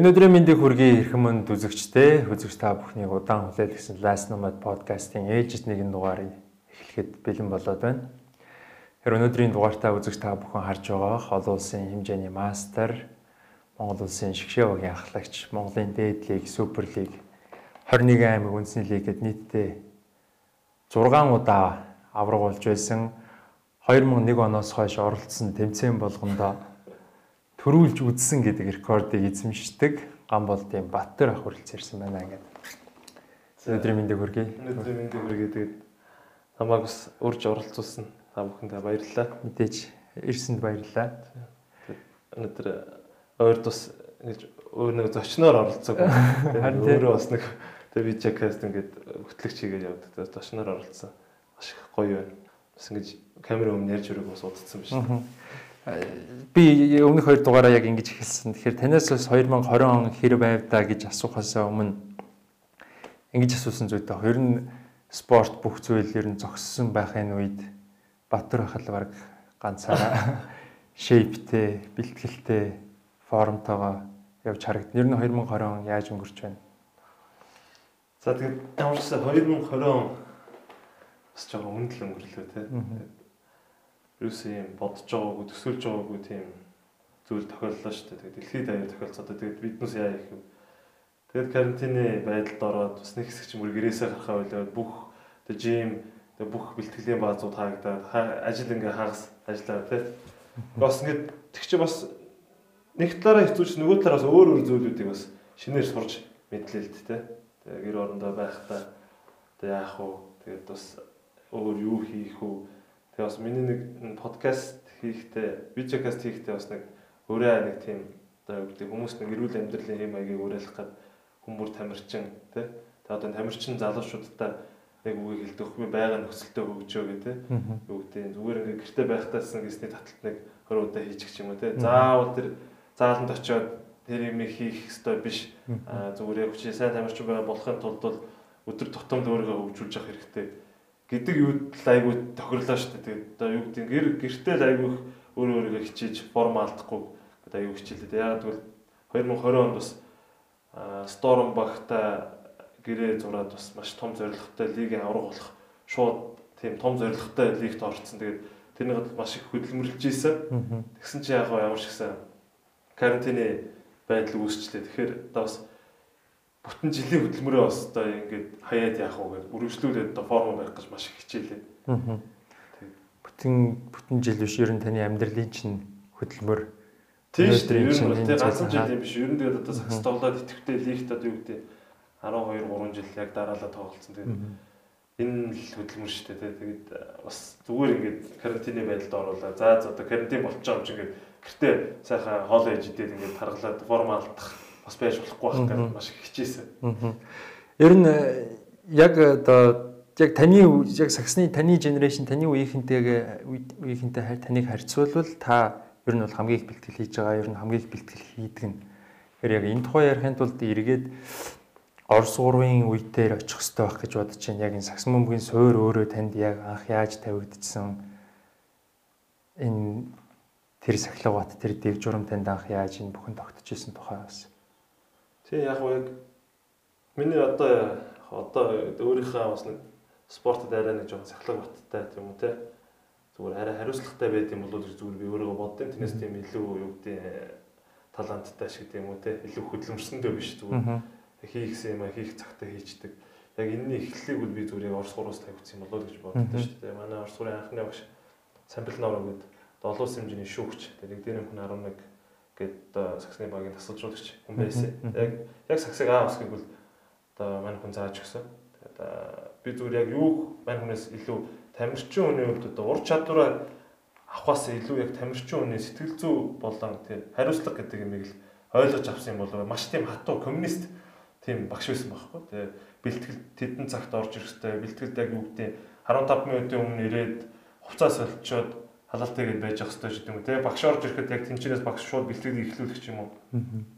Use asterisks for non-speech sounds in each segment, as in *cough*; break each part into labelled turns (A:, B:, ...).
A: Өнөөдрийн мэндийг хүргэе хэрхэн мөнд үзэгчтэй үзэгч та бүхнийг удаан хүлээл гэсэн Last Nomad podcast-ийн ээлжид нэгэн дугаарыг эхлэхэд бэлэн болоод байна. Тэр өнөөдрийн дугаартаа үзэгч та бүхэн харж байгаа олон улсын хэмжээний мастер, Монгол улсын шгшээ багийн ахлагч, Монголын дээд лиг, Супер лиг, 21 аймаг үндэсний лигэд нийтдээ 6 удаа авраг болж байсан 2001 оноос хойш оролцсон тэмцээн болгондоо төрүүлж үзсэн гэдэг рекордыг эзэмшдэг гам болдын Баттар ах хүрэлц ирсэн байна гэдэг. Өнөөдрийн мэндийг хүргэе.
B: Өнөөдрийн мэндийг хүргэе. Тэгээд намайг бас урьж оролцуулсан та бүхэндээ баярлалаа.
A: Мэдээж ирсэнд баярлалаа.
B: Өнөөдөр өөр тус ингэж өөр нэг зочноор оролцоог. *laughs* Тэгээд өөрөө бас нэг тэгээд видеокаст ингээд хөтлөгч хийгээд явдаг. Зочноор оролцсон. Маш их гоё байна. Бас ингэж камера өмнө ярьж өрөөг бас удацсан биш
A: би өмнөх хоёр дугаараа яг ингэж хэлсэн. Тэгэхээр танаас бас 2020 он хэр байв да гэж асуухаас өмнө ингэж асуусан зүйтэй. Хоёр нь спорт бүх зүйл ер нь зогссон байхын үед Батар ахал баг ганцаараа *laughs* шейптэй, бэлтгэлтэй, формтойгоо явж харагдана. Ер нь 2020 он яаж өнгөрч байна?
B: За тэгээд ямар ч 2020 он бас жоохон өмнө л өнгөрлөө те ерөөсөө юм бодож байгаагүй төсөөлж байгаагүй тийм зүйл тохиоллоо шүү дээ. Тэгээд дэлхийд аяар тохиолцоод тэгээд биднээс яа их юм. Тэгээд карантины байдалд ороод бас нэг хэсэг ч мөр гэрээсээ гарахаа байлаад бүх тэг жим тэг бүх бэлтгэлийн баазууд хаагдаад ажил ингээ хагас ажиллаа тий. Бас ингээд тэг чи бас нэг талаараа хэцүүч нөгөө талаараас өөр өөр зүйлүүдийг бас шинээр сурч мэдлээ л тий. Тэгээ гэр орондоо байхдаа тэг яах вэ? Тэгээд бас өөр юу хийх вэ? Тэгээ бас миний нэг подкаст хийхдээ, видеокаст хийхдээ бас нэг өөрөө нэг тийм одоо юу гэдэг хүмүүс нэг эрүүл амьдралын хэм маягийг уриалах гад хүмүүр тамирчин тий. Тэгээ одоо тамирчин залуучуудаа нэг үгийг хэлдэг хөө байгаа нөхцөлтэй хөгжөө гэдэг юу гэдэг зүгээр ингээ гэрте байхтаасан гэсний таталт нэг 20 удаа хийчих юм уу тий. Заавал тэр зааланд очиод тэр юм хийх ёстой биш. Зүгээр яг чи сайн тамирчин байгаа болохын тулд бол өдөр тутамд өөрийгөө хөгжүүлж явах хэрэгтэй гэдэг юуд л айгүй тохирлоо шүү дээ. Тэгээд одоо юу гэдэг гэр гэртээ л айгүй өөрөө өөрийгөө хичээж форм алдахгүй одоо айгүй хичээлээ. Яг тэгвэл 2020 онд бас Storm багта гэрээ зураад бас маш том зорилготой лигийн авраг болох шууд тийм том зорилготой лигт орцсон. Тэгээд тэрнийг маш их хөдөлмөрлөж ийсэн. Тэгсэн чинь яг ямар ч гэсэн карантины байдал үүсчлээ. Тэгэхээр одоо бас бүтэн жилийн хөдөлмөрөө бас одоо ингээд хаяад яах вэ гэж үргэлжлүүлээд одоо форм байх гэж маш их хичээлээ. Аа.
A: Бүтэн бүтэн жил биш ер нь таны амьдралын чинь хөдөлмөр
B: Тийм шүү дээ. Ер нь тийм ганцхан жил юм биш. Ер нь тэгээд одоо сакс тоглоод итгэвтэй лигт одоо юу гэдэг 12 3 жил яг дараалал тоглолцсон. Тэгээд энэ л хөдөлмөр шүү дээ. Тэгээд бас зүгээр ингээд карантины байдалд оруулаа. За одоо карантин болчихоо юм чи ингээд гэртээ сайхан хоол ээж идээд ингээд таргалаад форм алдах бас байж болохгүй байх гэж маш хичээсэн.
A: Ер нь э, яг одоо яг таны яг саксны таны генерашн таны үеийнхэнтэйгээ үеийнхэнтэй таныг харьцуулбал та ер нь бол хамгийн их бэлтгэл хийж байгаа, ер нь хамгийн их бэлтгэл хийдэг нь. Тэгэхээр яг энэ тухай ярихын тулд эргээд Орос гурвын үедээр очих хэрэгтэй байх гэж бодож байна. Яг энэ сакс бөмбөгийн суур өөрөө танд яг анх яаж тавигдчихсан энэ тэр сахилгават тэр дэв журам танд анх яаж энэ бүхэн тогтчихсэн тухай бас.
B: Тий яг уу яг миний одоо одоо өөрийнхөө бас нэг спортод арай нэг жоохон сахлаг баттай тийм үү те зүгээр арай хариуцлагатай байд юм бол зүгээр би өөрийгөө боддیں۔ Тэрнээс тийм илүү юу гэдэг таланттай шиг тийм үү те илүү хөдөлмөрсөндөө биш зүгээр хийхсэн юм а хийх цагтаа хийчдэг. Яг энэний эхлэлийг бол би зүгээр Орос гураас тавьчихсан юм болоо гэж боддоо шүү дээ. Манай Орос гурын анхны багш Самбил Нороо гэдэг долоо хэмжээний шүүгч. Тэр нэг дээр хүн 11 гээд одоо саксны багийн тасалжуулагч хүн байсан. Яг яг саксыг аавс гэвэл одоо мань хүн зааж өгсөн. Тэгээд би зүгээр яг юу мань хүнээс илүү тамирчин хүний хувьд одоо ур чадвараа авахаас илүү яг тамирчин хүний сэтгэл зүй болон тэр хариуцлага гэдэг юмыг л ойлгож авсан юм бол маш тийм хатуу коммунист тийм багш байсан байхгүй. Тэгээ бэлтгэл тэдэн цагт орж ирэхтэй бэлтгэлд яг юу гэдэг 15 минутын өмнө ирээд хувцас солилцоод халаалтайгээд байж ах хэрэгтэй гэдэг юм те багш орж ирэхэд яг тэнчнээс багш шууд бэлтгэлийг эхлүүлэх юм уу?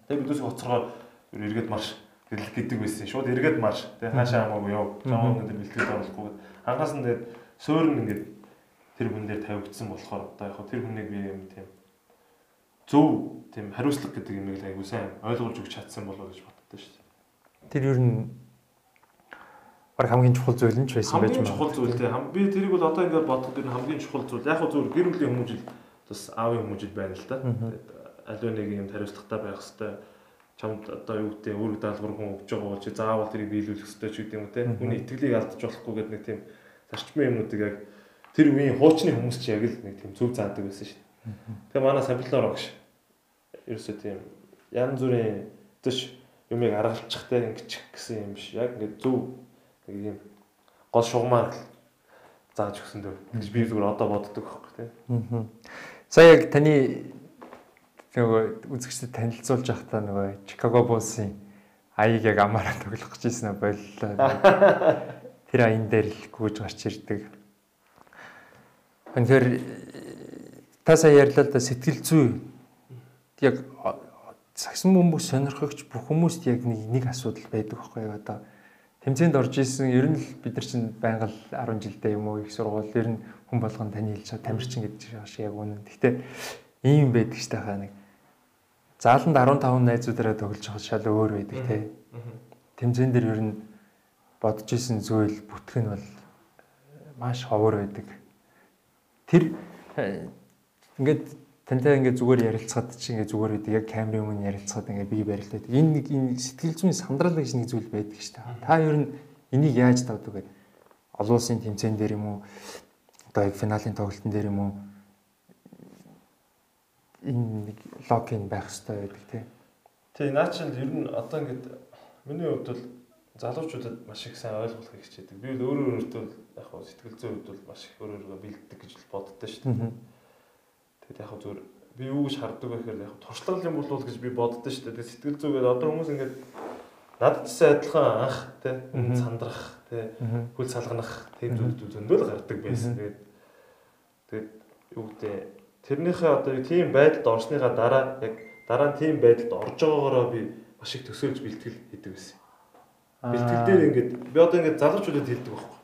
B: Тэг бидээс хоцрогоо эргээд марш гэдэг байсан. Шууд эргээд марш те хаашаа хамаагүй яв. Жоохон өндөр бэлтгэлд оруулахгүй ангаас нь тэгээд суурь нь ингээд тэр хүн дээр тавигдсан болохоор одоо яг тэр хүнийг би юм тийм зөв тийм хариуцлага гэдэг юм л айгуу сайн ойлгуулж өгч чадсан болоо гэж боддоо шүү дээ.
A: Тэр ер нь баг хамгийн чухал зүйл нь ч байсан байж
B: магадгүй. Хамгийн чухал зүйл те. Би тэрийг бол одоо ингээд бодоход энэ хамгийн чухал зүйл. Яг хөө зүгээр гэр бүлийн хүмүүжил бас аавын хүмүүжил байна л да. Аливаа нэг юм хариуцлагатай байх хэвээр чамд одоо юу гэдэг үүрэг даалгавар хүн өгч байгаа бол чи заавал тэрийг биелүүлэх хэрэгтэй ч гэдэг юм те. Хүний итгэлийг алдаж болохгүй гэдэг нэг тийм зарчмын юмнуудыг яг тэр үеийн хуучны хүмүүс чи яг л нэг тийм зөв заадаг байсан дээ. Тэгээ манай самбилноор огш. Ерөөсөө тийм янз бүрийн төш юмыг аргалчих те ингэчих гэсэн юм биш. Яг ингээд зөв нэг юм гол шугамаар зааж өгсөн дөө. гэж би зүгээр одоо боддог байхгүй тий.
A: Аа. Сая яг таны нөгөө үзэгчдэд танилцуулж байхдаа нөгөө Чикаго Буллсын аяыг яг амаараа тоглох гэж ирсэн боллоо. Тэр аян дээр л гүйж гарч ирдэг. Тэгэхээр та сая ярьлаа да сэтгэл зүй яг сагсан хүмүүс сонирхогч бүх хүмүүст яг нэг нэг асуудал байдаг байхгүй яг одоо тэмцээнд орж исэн ер нь л бид нар чинь байнга л 10 жилдээ юм уу их сургууль ер нь хүн болгон таны хэлж байгаа тамирчин гэдэг шиг яг үнэн. Гэхдээ ийм байдаг ч тахаа нэг зааланд 15 найзуудаараа тоглож байгаа шал өөр байдаг те. Тэмцээн дээр ер нь бодож исэн зүйл бүтэх нь бол маш ховор байдаг. Тэр э, ингээд тантай ингээд зүгээр ярилцахад чи ингээд зүгээр байдаг яг камерын өмнө ярилцахад ингээд би барилдаад энэ нэг энэ сэтгэл зүйн сандрал гэж нэг зүйл байдаг шүү дээ. Та ер нь энийг яаж давдаг вэ? Олон улсын тэмцээн дээр юм уу? Одоо яг финалийн тоглолтын дээр юм уу? Энэ нэг логин байх хэрэгтэй байдаг тий.
B: Тий, наа чинь ер нь одоо ингээд миний хувьд бол залуучуудад маш их сайн ойлгуулахыг хичээдэг. Би бол өөрөө өөртөө яг хөө сэтгэл зүйн хувьд бол маш их өөрөө өөрийгөө бэлддэг гэж боддоо шүү дээ. Тэгээд яг зүгээр би юу гэж харддаг вэ гэхээр яг туршлага юм болов гэж би боддоо шүү дээ. Сэтгэл зүгээд одоо хүмүүс ингээд надад ч адилхан анх тий сандрах тий хөл салганах тийм зүйлүүд зөндөл гардаг байсан. Тэгээд тэгээд юу гэдэг тэрнийхээ одоо тийм байдалд орсныхаа дараа яг дараа нь тийм байдалд орж байгаагаараа би маш их төсөөлж бэлтгэл хийдэг байсан. Бэлтгэл дээр ингээд би одоо ингээд залуучуудад хэлдэг байхгүй.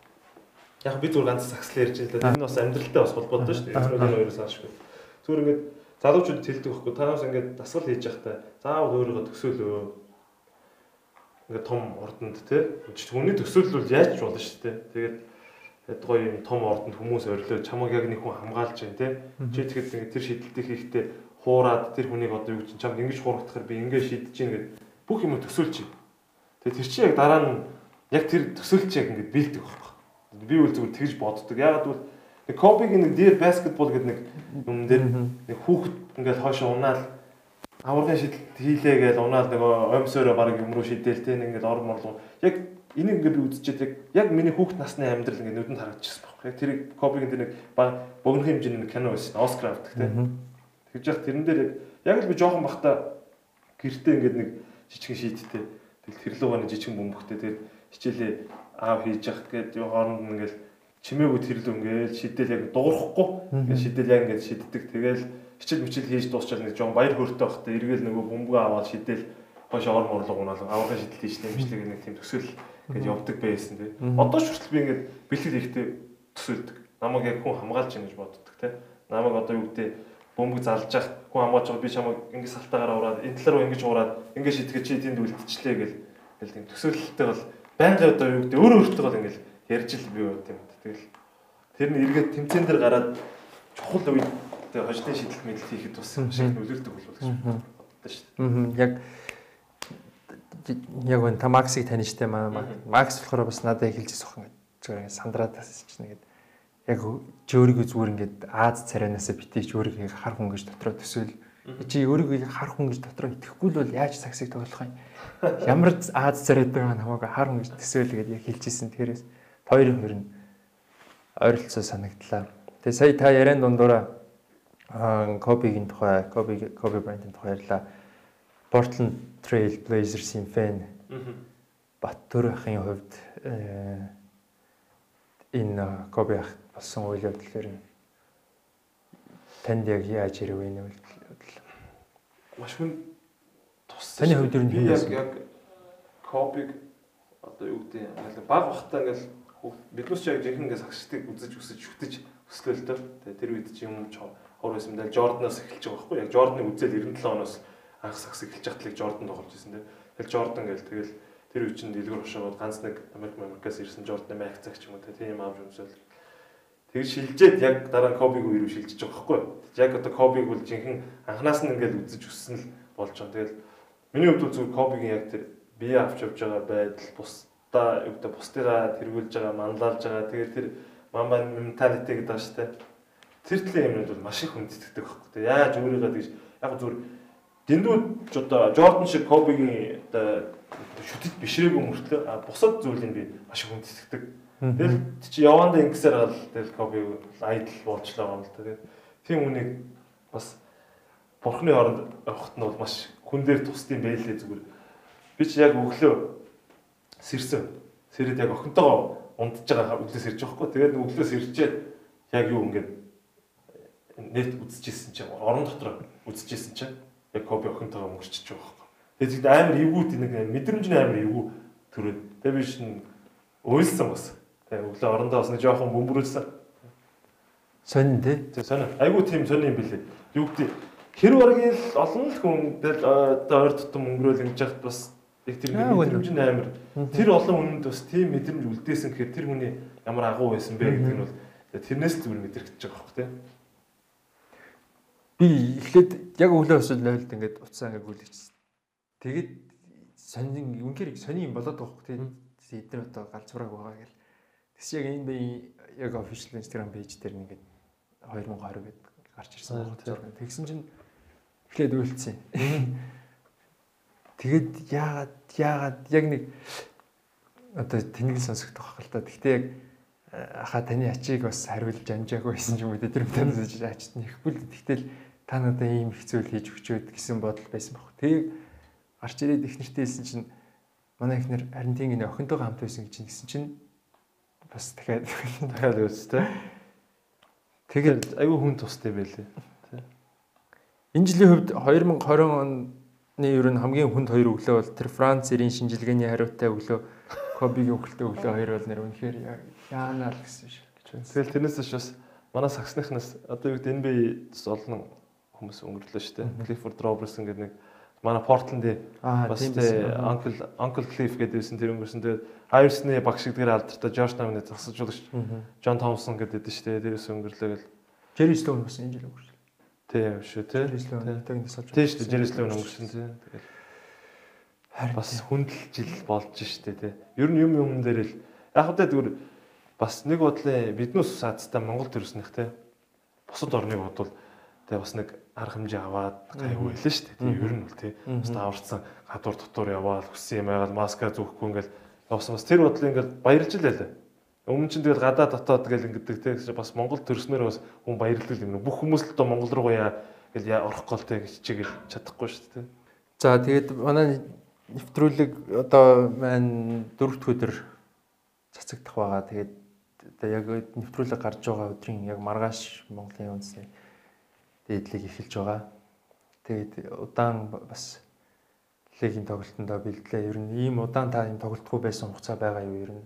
B: Яг би зүгээр ганц саксл ярьж байлаа. Тэр нь бас амьдралтай бас холбоотой шүү дээ. Энэ хоёроос аашгүй. Зүгээр ингээд залуучууд хэлдэг байхгүй. Танаас ингээд дасгал хийж явахдаа заавал өөрийгөө төсөөлөө. Ингээд том ордонд тий. Хүний төсөөлөл яаж ч болно шүү дээ. Тэгээд ядгой юм том ордонд хүмүүс орилоо чамаг яг нэг хүн хамгаалж байна тий. Чи тэгэхэд тэр шийдэлтийг хийхдээ хуураад тэр хүнийг одоо юу чинь чамд ингэж хуургахдахаар би ингэ шийдэж гин гэд бүх юм төсөөлж байна. Тэгээ тэр чинь яг дараа нь яг тэр төсөөлч яг ингэ бэлдэх байхгүй. Би үл зүгээр тэгж боддог. Ягаад гэвэл Нэг Кобигийн нэг дээр баскетбол гэдэг нэг юм дээр нэг хүүхэд ингээл хоошо унаал аваргын шидэлт хийлээ гэж унаал нөгөө оймсороо баг юм руу шидэл тэ ингээд ор морлоо. Яг энийг ингээд би үзчихэд яг яг миний хүүхд насны амьдрал ингээд нүдэнд харагдчихсан байхгүй. Яг тэрийг Кобигийн тэр нэг богино хэмжээний нэг кино байсан. Оскар авдаг тэ. Тэгж яах тэрэн дээр яг яг л би жоохон бахта гэртээ ингээд нэг жижигэн шийдтэй. Тэгэл тэр лугаа нэг жижигэн бөмбөгтэй тэр хичээлээ аав хийж явах гээд юу хооронд ингээд чимээгүй тэрлүү ингээл шидэл яг дуурахгүй. Шидэл яг ингээд шиддэг. Тэгэл хичээл мичэл хийж дуусчаад нэг жоон баяр хөөртэй байхдаа эргээл нөгөө бөмбөгөө аваад шидэл хойш ор морлог унаал аврагын шидэл хийж нэмжлэг нэг тийм төсөөл ингээд явдаг байсан тий. Одоо ч хүртэл би ингээд бэлтгэл хийхдээ төсөөлдөг. Намайг яг хүн хамгаалж чинь гэж боддог тий. Намайг одоо юу гэдэг бөмбөг залж явах хүн хамгаалж байгаа би чамайг ингээд салтаагаараа ураад энэ талаар ингэж ураад ингээд шидгээ чи тэнд үлдчихлээ гэл тэгэл тийм төсөөлөлттэй бол байнга одоо юу гэдэг өөрөө өөртөө бол ингээд ярьж л би юу тийм Тэгэл. Тэр нь эргээд тэмцээн дээр гараад чухал үед тэгээ хожлын шийдэл мэдлэл хийхэд бас шиг нөлөөлдөг болов гэж боддоо шүү
A: дээ. Яг яг энэ та Максыг таних штэ маа Макс болохоор бас надад хэлж ирсэн юм зүгээр сандраад тасч чинь гэдэг яг чи өөрийгөө зүгээр ингээд Аз царайнаас битээч өөрийгөө хар хүн гэж дотроо төсөөл. Чи өөрийгөө хар хүн гэж дотроо итгэхгүй л бол яаж саксыг тоглох юм? Ямар Аз царайд байгаа намайг хар хүн гэж төсөөл гэдээ яг хэлж ирсэн. Тэрээс хоёрын хоёр нь ойролцоо санагдлаа. Тэгээ сая та яриан дундуура Кобигийн тухай, Коби Коби Брайантын тухай ярьлаа. Portland Trail Blazers-ийн фэн. Баттөр ахын хувьд э, энэ Коби ах болсон үйл явдлаар танд яг яаж ирв энэ үйл явдал?
B: Маш хүн тус.
A: Таны хувьд ер нь
B: яг яг Кобиг одоо юу гэдэг баг бахтаа ингээл биднес ч яг жинхэнэ сагсчдыг үзэж өсөж шүтэж. Тэгээ тэр үед чи юм хор байсан даа Жорданаас эхэлж байгаа байхгүй яг Жорданы үзэл 97 оноос анх сагс эхэлж л Жордан тоглож байсан те. Тэгэл Жордан гэл тэгэл тэр үе чинь дэлгэр ушаад ганц нэг Америк Америкаас ирсэн Жорданы майк цагч юм уу те. Тийм аав юмсэл. Тэр шилжээд яг дараа нь Кобиг үе рүү шилжиж байгаа байхгүй. Яг одоо Кобиг бол жинхэнэ анханаас нь ингээл үзэж өссөн л болж байгаа. Тэгэл миний хувьд зүгээр Кобигийн яг тэр бие авч явж байгаа байдал бусдаа юу гэдэг бусдыгаа тэргүүлж байгаа манлайлж байгаа. Тэгээд тэр мамба менталити гэдэг байгаа шүү дээ. Тэр төрлийн юмнууд бол маш их хүндэтгдэг байхгүй. Тэгээд яаж өөрийгөө тэгж яг зүгээр дэндүүд одоо Жордан шиг Кобигийн одоо шүтэд бишрээгүй мөртлөө бусад зүйлийг би маш их хүндэтгдэг Тэгэл чи явандаа ингэсээр гал тэгэл коби айдл болчлоо юм л. Тэгээд тийм үнийг бас бурхны оронд авахт нь бол маш хүн дээр тусдсан байлээ зүгээр. Би чи яг өглөө сэрсэн. Сэрэд яг охинтойгоо ундж байгаа өглөөс ирж байгаа хгүй. Тэгээд өглөөс ирчээд яг юу ингээд нэт үзчихсэн чинь орон дотор үзчихсэн чинь яг коби охинтойгоо өнгөрчихөж байгаа хгүй. Тэгээд амар эвгүүд нэг мэдрэмжний амар эвгүй төрөөд. Тэгээд би шин уйлсан бас. Тэгээ өглөө орондоо бас нэг жоохон бөмбөрүүлсэн.
A: Сонин тий.
B: Тэг сонин. Айгуу тийм сонин юм билээ. Юу гэдэг хэр баргийн л олон л хүн тэгэл одоо ойр тутам өнгөрөөл ингэж яхад бас их тэр мэдрэмж нь амар. Тэр олон хүнд бас тийм мэдрэмж үлдээсэн гэхээр тэр хүний ямар агуу байсан бэ гэдэг нь бол тэрнээс зүгээр мэдрэгдэж байгаа хөөх тий.
A: Би эхлээд яг өглөө өсөл нойлд ингээд уцаа ингээд гүйлчихсэн. Тэгээд сонин үнээр сонин юм болоод байгаа хөөх тий. Эдгээр одоо галзуураг байгаа гэл. Тэс яг энэ яг official Instagram page дээр нэгээд 2020 гээд гарч ирсэн байна. Тэгсэн чинь эхлээд үйлцсэн. *laughs* Тэгэд яагаад яагаад яг нэг одоо тэнэг сонсогдох байх л та. Гэхдээ яг аха таны ачийг бас хариулж амжаагүй байсан ч юм уу тэр танаас ачт нэхбэл тэгтэл та надад ийм их зүйл хийж өгчөөд гэсэн бодол байсан баг. Тэгээ гарч ирээд их нэртэй хэлсэн чинь манай ихнэр харин тийм гинэ охинтойгоо хамт байсан гэж хэлсэн чинь бас дахиад *laughs*
B: дахиад үзтээ. Тэгээд айгүй хүн тустай байлээ.
A: Энэ жилийн хувьд 2020 оны ер нь хамгийн хүнд хоёр өглөө бол тэр Франц эрийн шинжилгээний хариутай өглөө Кобигийн өглөө өглөө хоёр бол нэр үнэхээр яанаа л гэсэн шиг гэж байна.
B: Тэгэл тэрнээс ч бас манай саксныхнаас одоо юу гэдэг NBA олон хүмүүс өнгөрлөө шүү дээ. Clifford Robertson гэдэг нэг манай Портландын бас Uncle Uncle Cliff гэдээсэн тэр өнгөрсөн тэгээд Айрсны багш гэдгээр алдартай Жорж Таунны засажуулагч Джон Томсон гэдэг дээ шүү дээ. Дээрээс өнгөрлөө гэл.
A: Jerry Sloan бас энэ жил өнгөрсөн.
B: Тийм шүү тий. Тийм шүү Sloan өнгөрсөн тий. Тэгэл бас хүндэл жил болж штэ тий. Ер нь юм юм дээр л яг хөтэ зүгээр бас нэг бодлын биднээс саацтай Монгол төрснөх тий. Бусад орныг бодвол тэгээ бас нэг арга хэмжээ аваад гайгүй байлаа дээ. Тэгээ ер нь бол тий. Бас аварцсан гадуур дотор яваал хүссэн юм байгаад маска зүүхгүй ингээл явсан бас тэр бодлоо ингээл баярлж лээ. Өмнө чинь тэгэл гадаа дотоод гэл ингэдэг тий. Бас Монгол төрснөр бас хүн баярлдаг юм. Бүх хүмүүс л одоо Монгол руу яа гэл орох гол гэж чигээр чадахгүй шүү дээ.
A: За тэгээд манай нэвтрүүлэг одоо маань дөрөвт өдөр цацагдах байгаа. Тэгээд одоо яг нэвтрүүлэг гарч байгаа өдрийн яг маргааш Монголын үндэсний дээдлийг эхэлж байгаа. Тэгээд удаан бас лигийн тоглолтондоо бэлдлээ. Ер нь ийм удаан та юм тоглолтгүй байсан хугацаа байгаа юу ер нь?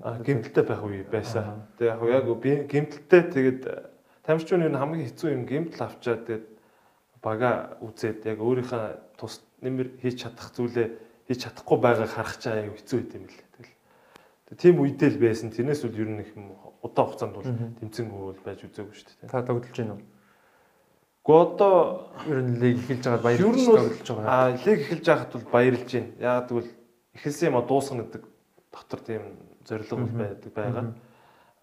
B: Гимтэлтэй байх үе байсан. Тэгээд яг би гимтэлтэй тэгээд тамирчин нь хамгийн хэцүү юм гимтэл авчаад тэгээд бага үзээд яг өөрийнхөө тус нэмэр хийж чадах зүйлээ хийж чадахгүй байгааг харах чаа аюу хэцүү байт юм лээ. Тэгэл тийм үедээ л байсан. Тэрнээс үл ер нь их юм удаан хугацаанд бол тэмцээнгүй бол байж үзээгүй шүү дээ.
A: Та тоглож байна уу?
B: Гэхдээ одоо
A: ер нь лиг эхэлж байгаад баярлж тоглож байгаа.
B: Аа лиг эхэлж байхад бол баярлж байна. Яг тэгвэл эхэлсэн юм а дуусгах гэдэг дотор тийм зорилго байдаг байгаа.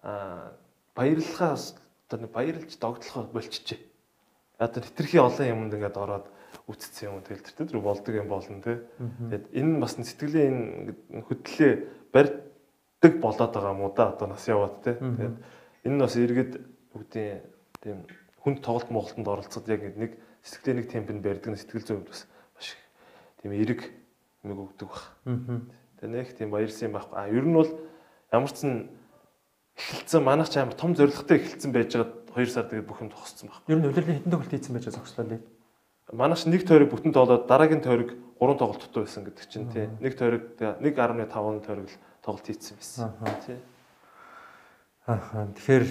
B: Аа баярлахаас одоо нэг баярлж догтлохоо болчихжээ. Одоо хитрхи олон юмд ингээд ороод үтцсэн юм тэгэл тэр тэр болдог юм болно те. Тэгээд энэ бас сэтгэлийн хөдлөлөө барьдаг болоод байгаа юм уу да одоо нас яваад те. Тэгээд энэ бас иргэд үгдийн тийм хүнд тоглолт моголтонд оролцоход яг нэг сэтгэлийн нэг темпэнд барьдаг сэтгэл зүйн хувьд бас маш тийм эрэг юмэг өгдөг баг. Тэгээ нэг тийм баярсан юм байхгүй. А ер нь бол ямар ч сан эхэлсэн манайх ч амар том зоригтой эхэлсэн байж байгаа 2 сар тэгээд бүх юм тохссон баг.
A: Ер нь улирлын хэдэн тоглолт хийсэн байж зогслоо лээ.
B: Манайш нэг тойрог бүтэн тоглоод дараагийн тойрог 3 тоглолттой байсан гэдэг чинь тий. Нэг тойрог 1.5 тойрог л тоглолт хийсэн байсан. Тий.
A: Аа тэгэхээр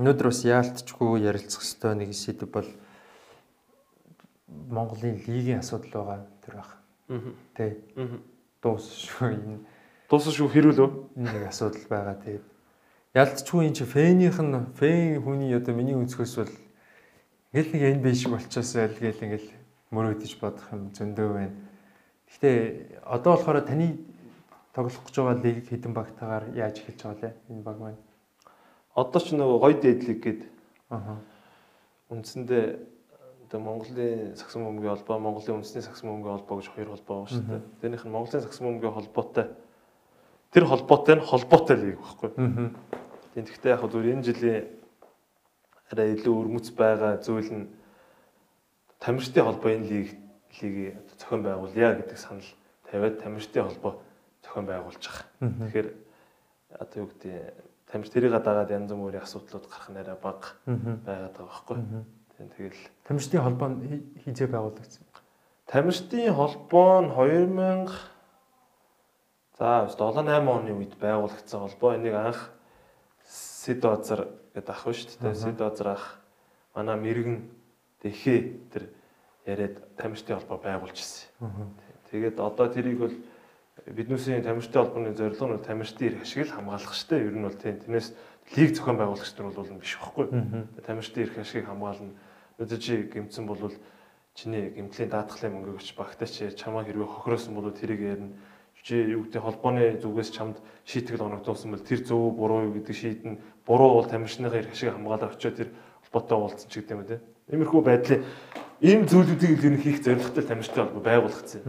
A: Өнөөдөр бас яалтчгүй ярилцах хэвээр нэг сэдв бол Монголын лигийн асуудал байгаа тэр байх. Тэ. Дуусшгүй энэ.
B: Дуусшгүй хэрүүл үү?
A: Нэг асуудал байгаа. Тэгээд ялцчгүй энэ чи фэнийх нь фэн хүний одоо миний өнцгөөс бол ингээл нэг энэ биш болчихсоо л гээл ингээл мөрөөдөж бодох юм зөндөө байна. Гэхдээ одоо болохоор таны тоглох гэж байгаа лиг хэдэн багтаагаар яаж эхэлж байгаа лээ энэ баг маань.
B: Одоо ч нөгөө гоё дээдлиг гээд. Аа. Үндсэндээ одоо Монголын сагсан бөмбөгийн холбоо, Монголын үндэсний сагсан бөмбөгийн холбоо гэж хоёр холбоо байгаа шүү дээ. Тэрнийх нь Монголын сагсан бөмбөгийн холбоотой тэр холбоотой нь холбоотой лиг байхгүй. Тийм гэхдээ яг зүгээр энэ жилийн арай илүү өрмөц байгаа зүйл нь тамирчдын холбоо энэ лиг лигийг зохион байгуулъя гэдэг санал тавиад тамирчдын холбоо зохион байгуулж байгаа. Тэгэхээр одоо юу гэдэг тамирч тэрийг дагаад янз бүрийн асуудлууд гарах нэрэ бага байгаад байгаа байхгүй. Тэгэл
A: Тамирчдын холбоо хизээ байгуулагдсан.
B: Тамирчдын холбоо нь 2000 за 7 8 оны үед байгуулагдсан холбоо. Энийг анх Сид Озар гэдэг ах шүү дээ. Сид Озар ах манай мэрэгэн дэхээ тэр яриад тамирчдын холбоо байгуулж ирсэн. Тэгээд одоо тэрийг бол биднүүсийн тамирчдын холбооны зорилго нь тамирчдын эрх ашиг л хамгаалах шүү дээ. Ер нь бол тийм. Тэрнээс лиг зохион байгуулагч нар бол биш байхгүй. Тамирчдын эрх ашигыг хамгаална одоо чи гимцэн бол чиний гимтлийн даатгалын мөнгө өгч багтаа чи чамаа хэрвээ хохироосон бол тэрийг ярина чи юу гэдэг холбооны зүгээс чамд шийтгэл оногдуулсан бол тэр зөв буруу юу гэдэг шийдэн буруу бол тамирчныхаа эрх ашиг хамгаалаа очиод тэр холбоотой уулзсан ч гэдэг юм те. Иймэрхүү байдлын ийм зүйлүүдийг л ер нь хийх зорилготой тамирчтай холбоо байгуулагдсан.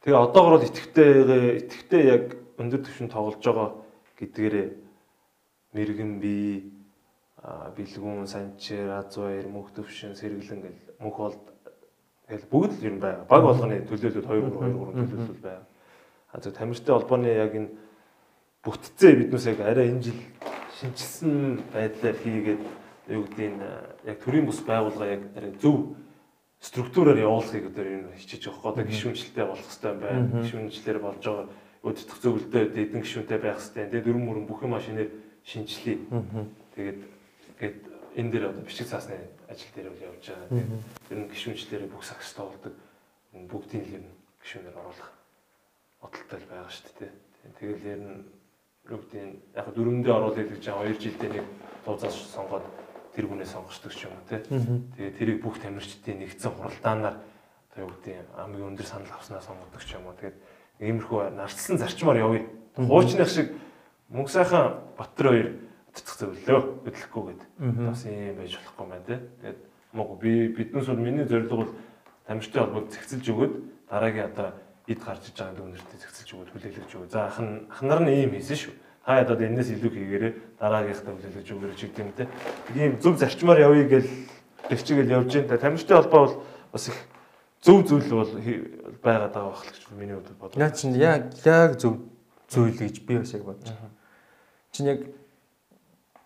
B: Тэгээ одоогор бол итгэвтэй итгэвтэй яг өндөр түвшинд тоглож байгаа гэдгээрээ мэрэгэн бие бэлгүүн, санчир, азбаяр, мөнх төвшин, сэргэлэн гэл мөнх бол тэгэл бүгд л юм байна. Баг болгоны төлөөлөл 2 3 2 3 төлөөлөл байна. А зөв тамирчтай холбооны яг энэ бүтцээ биднээс яг арай энэ жил шинжилсэн байдлаар хийгээд юу гэдэг нь яг төрийн бус байгууллага яг арай зөв структураар явуулахыг одоо энэ хичээж байгаа. Одоо гişүнчлэлтэй болох хэрэгтэй байна. Гişүнчлэлээр болж байгаа өдөртөх зөвлөлтөд эдэн гişүнтэй байх хэрэгтэй. Тэгээ дөрвөн мөрөн бүх юм машинаар шинжилье. Тэгээд гээд энэ дээр одоо бичиг цаасны ажил дээр үл явж байгаа. Ер нь гişүнчлэрээ бүх сагс тоолдог. Бүгдийн л нь гişүнээр оруулах бодолтой байгаа шүү дээ. Тэгэл ер нь нь яг дөрөвдөө оруулах гэж байгаа 2 жилдээ нэг тууцаас сонгоод тэр хүнээ сонгочдөг ч юм уу тий. Тэгээ тэрийг бүх тамирчдын нэгдсэн хуралдаанаар одоо юу гэдэг нь хамгийн өндөр санал авснаа сонгодог ч юм уу. Тэгээд иймэрхүү нарцсан зарчмаар явъя. Хуучных шиг мөнгө сайхан Баттар хоёр цэцэх зөвлөө хөдлөхгүй гэдэг. Бас юм байж болохгүй байна те. Тэгээд мог би биднээс бол миний зорилго бол тамирчтай холбоод зэгцэлж өгöd дараагийн одоо эд гарч иж байгаа дүнэртэй зэгцэлж өгöd хүлээлгэж өгöd. За ах нь ах нар нь ийм хийсэн шүү. Та ядаад энэс илүү хийгээрээ дараагийнхтай хүлээлгэж өгөөрэй чиг юм те. Ийм зөв зарчмаар явъя гэл төвчгөл явж байна. Тамирчтай холбоо бол бас их зөв зүйл бол байгаад байгаа байх л гэж миний бодлоо.
A: Наа чинь яг яг зөв зүйл гэж би бас яг бодож байна. Чинь яг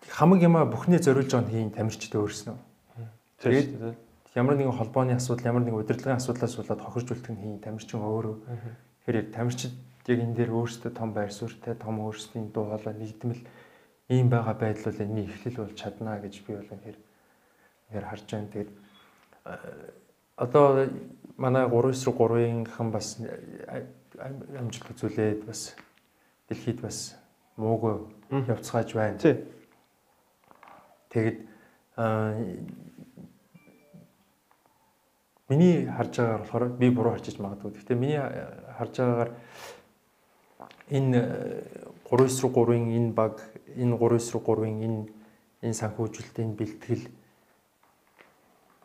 A: хамаг юмаа бүхнээ зориулж байгаа хийн тамирчтай өөрснөө. Тэгээд ямар нэгэн холбооны асуудал, ямар нэгэн удирдлагын асуудлаас болоод хохирж үлдэх нь хийн тамирчин өөрөө. Тэгэхээр яг тамирчид яг энэ дээр өөрсдөө том байр суурьтай, том өөрсдийн дуу хоолой нэгдмэл ийм байгаа байдал бол энэний эхлэл болж чадна гэж би бол үнэхээр үнэхээр харж байна. Тэгээд одоо манай 3-3-ийн хан бас амжилт үзүүлээд бас дэлхийд бас муугүй явцгааж байна.
B: Тий.
A: Тэгэд миний харж байгаагаар болохоор би буруу харж иж магадгүй. Гэхдээ миний харж байгаагаар энэ 3-3-ын энэ баг, энэ 3-3-ын энэ энэ санхүүжилтийн бэлтгэл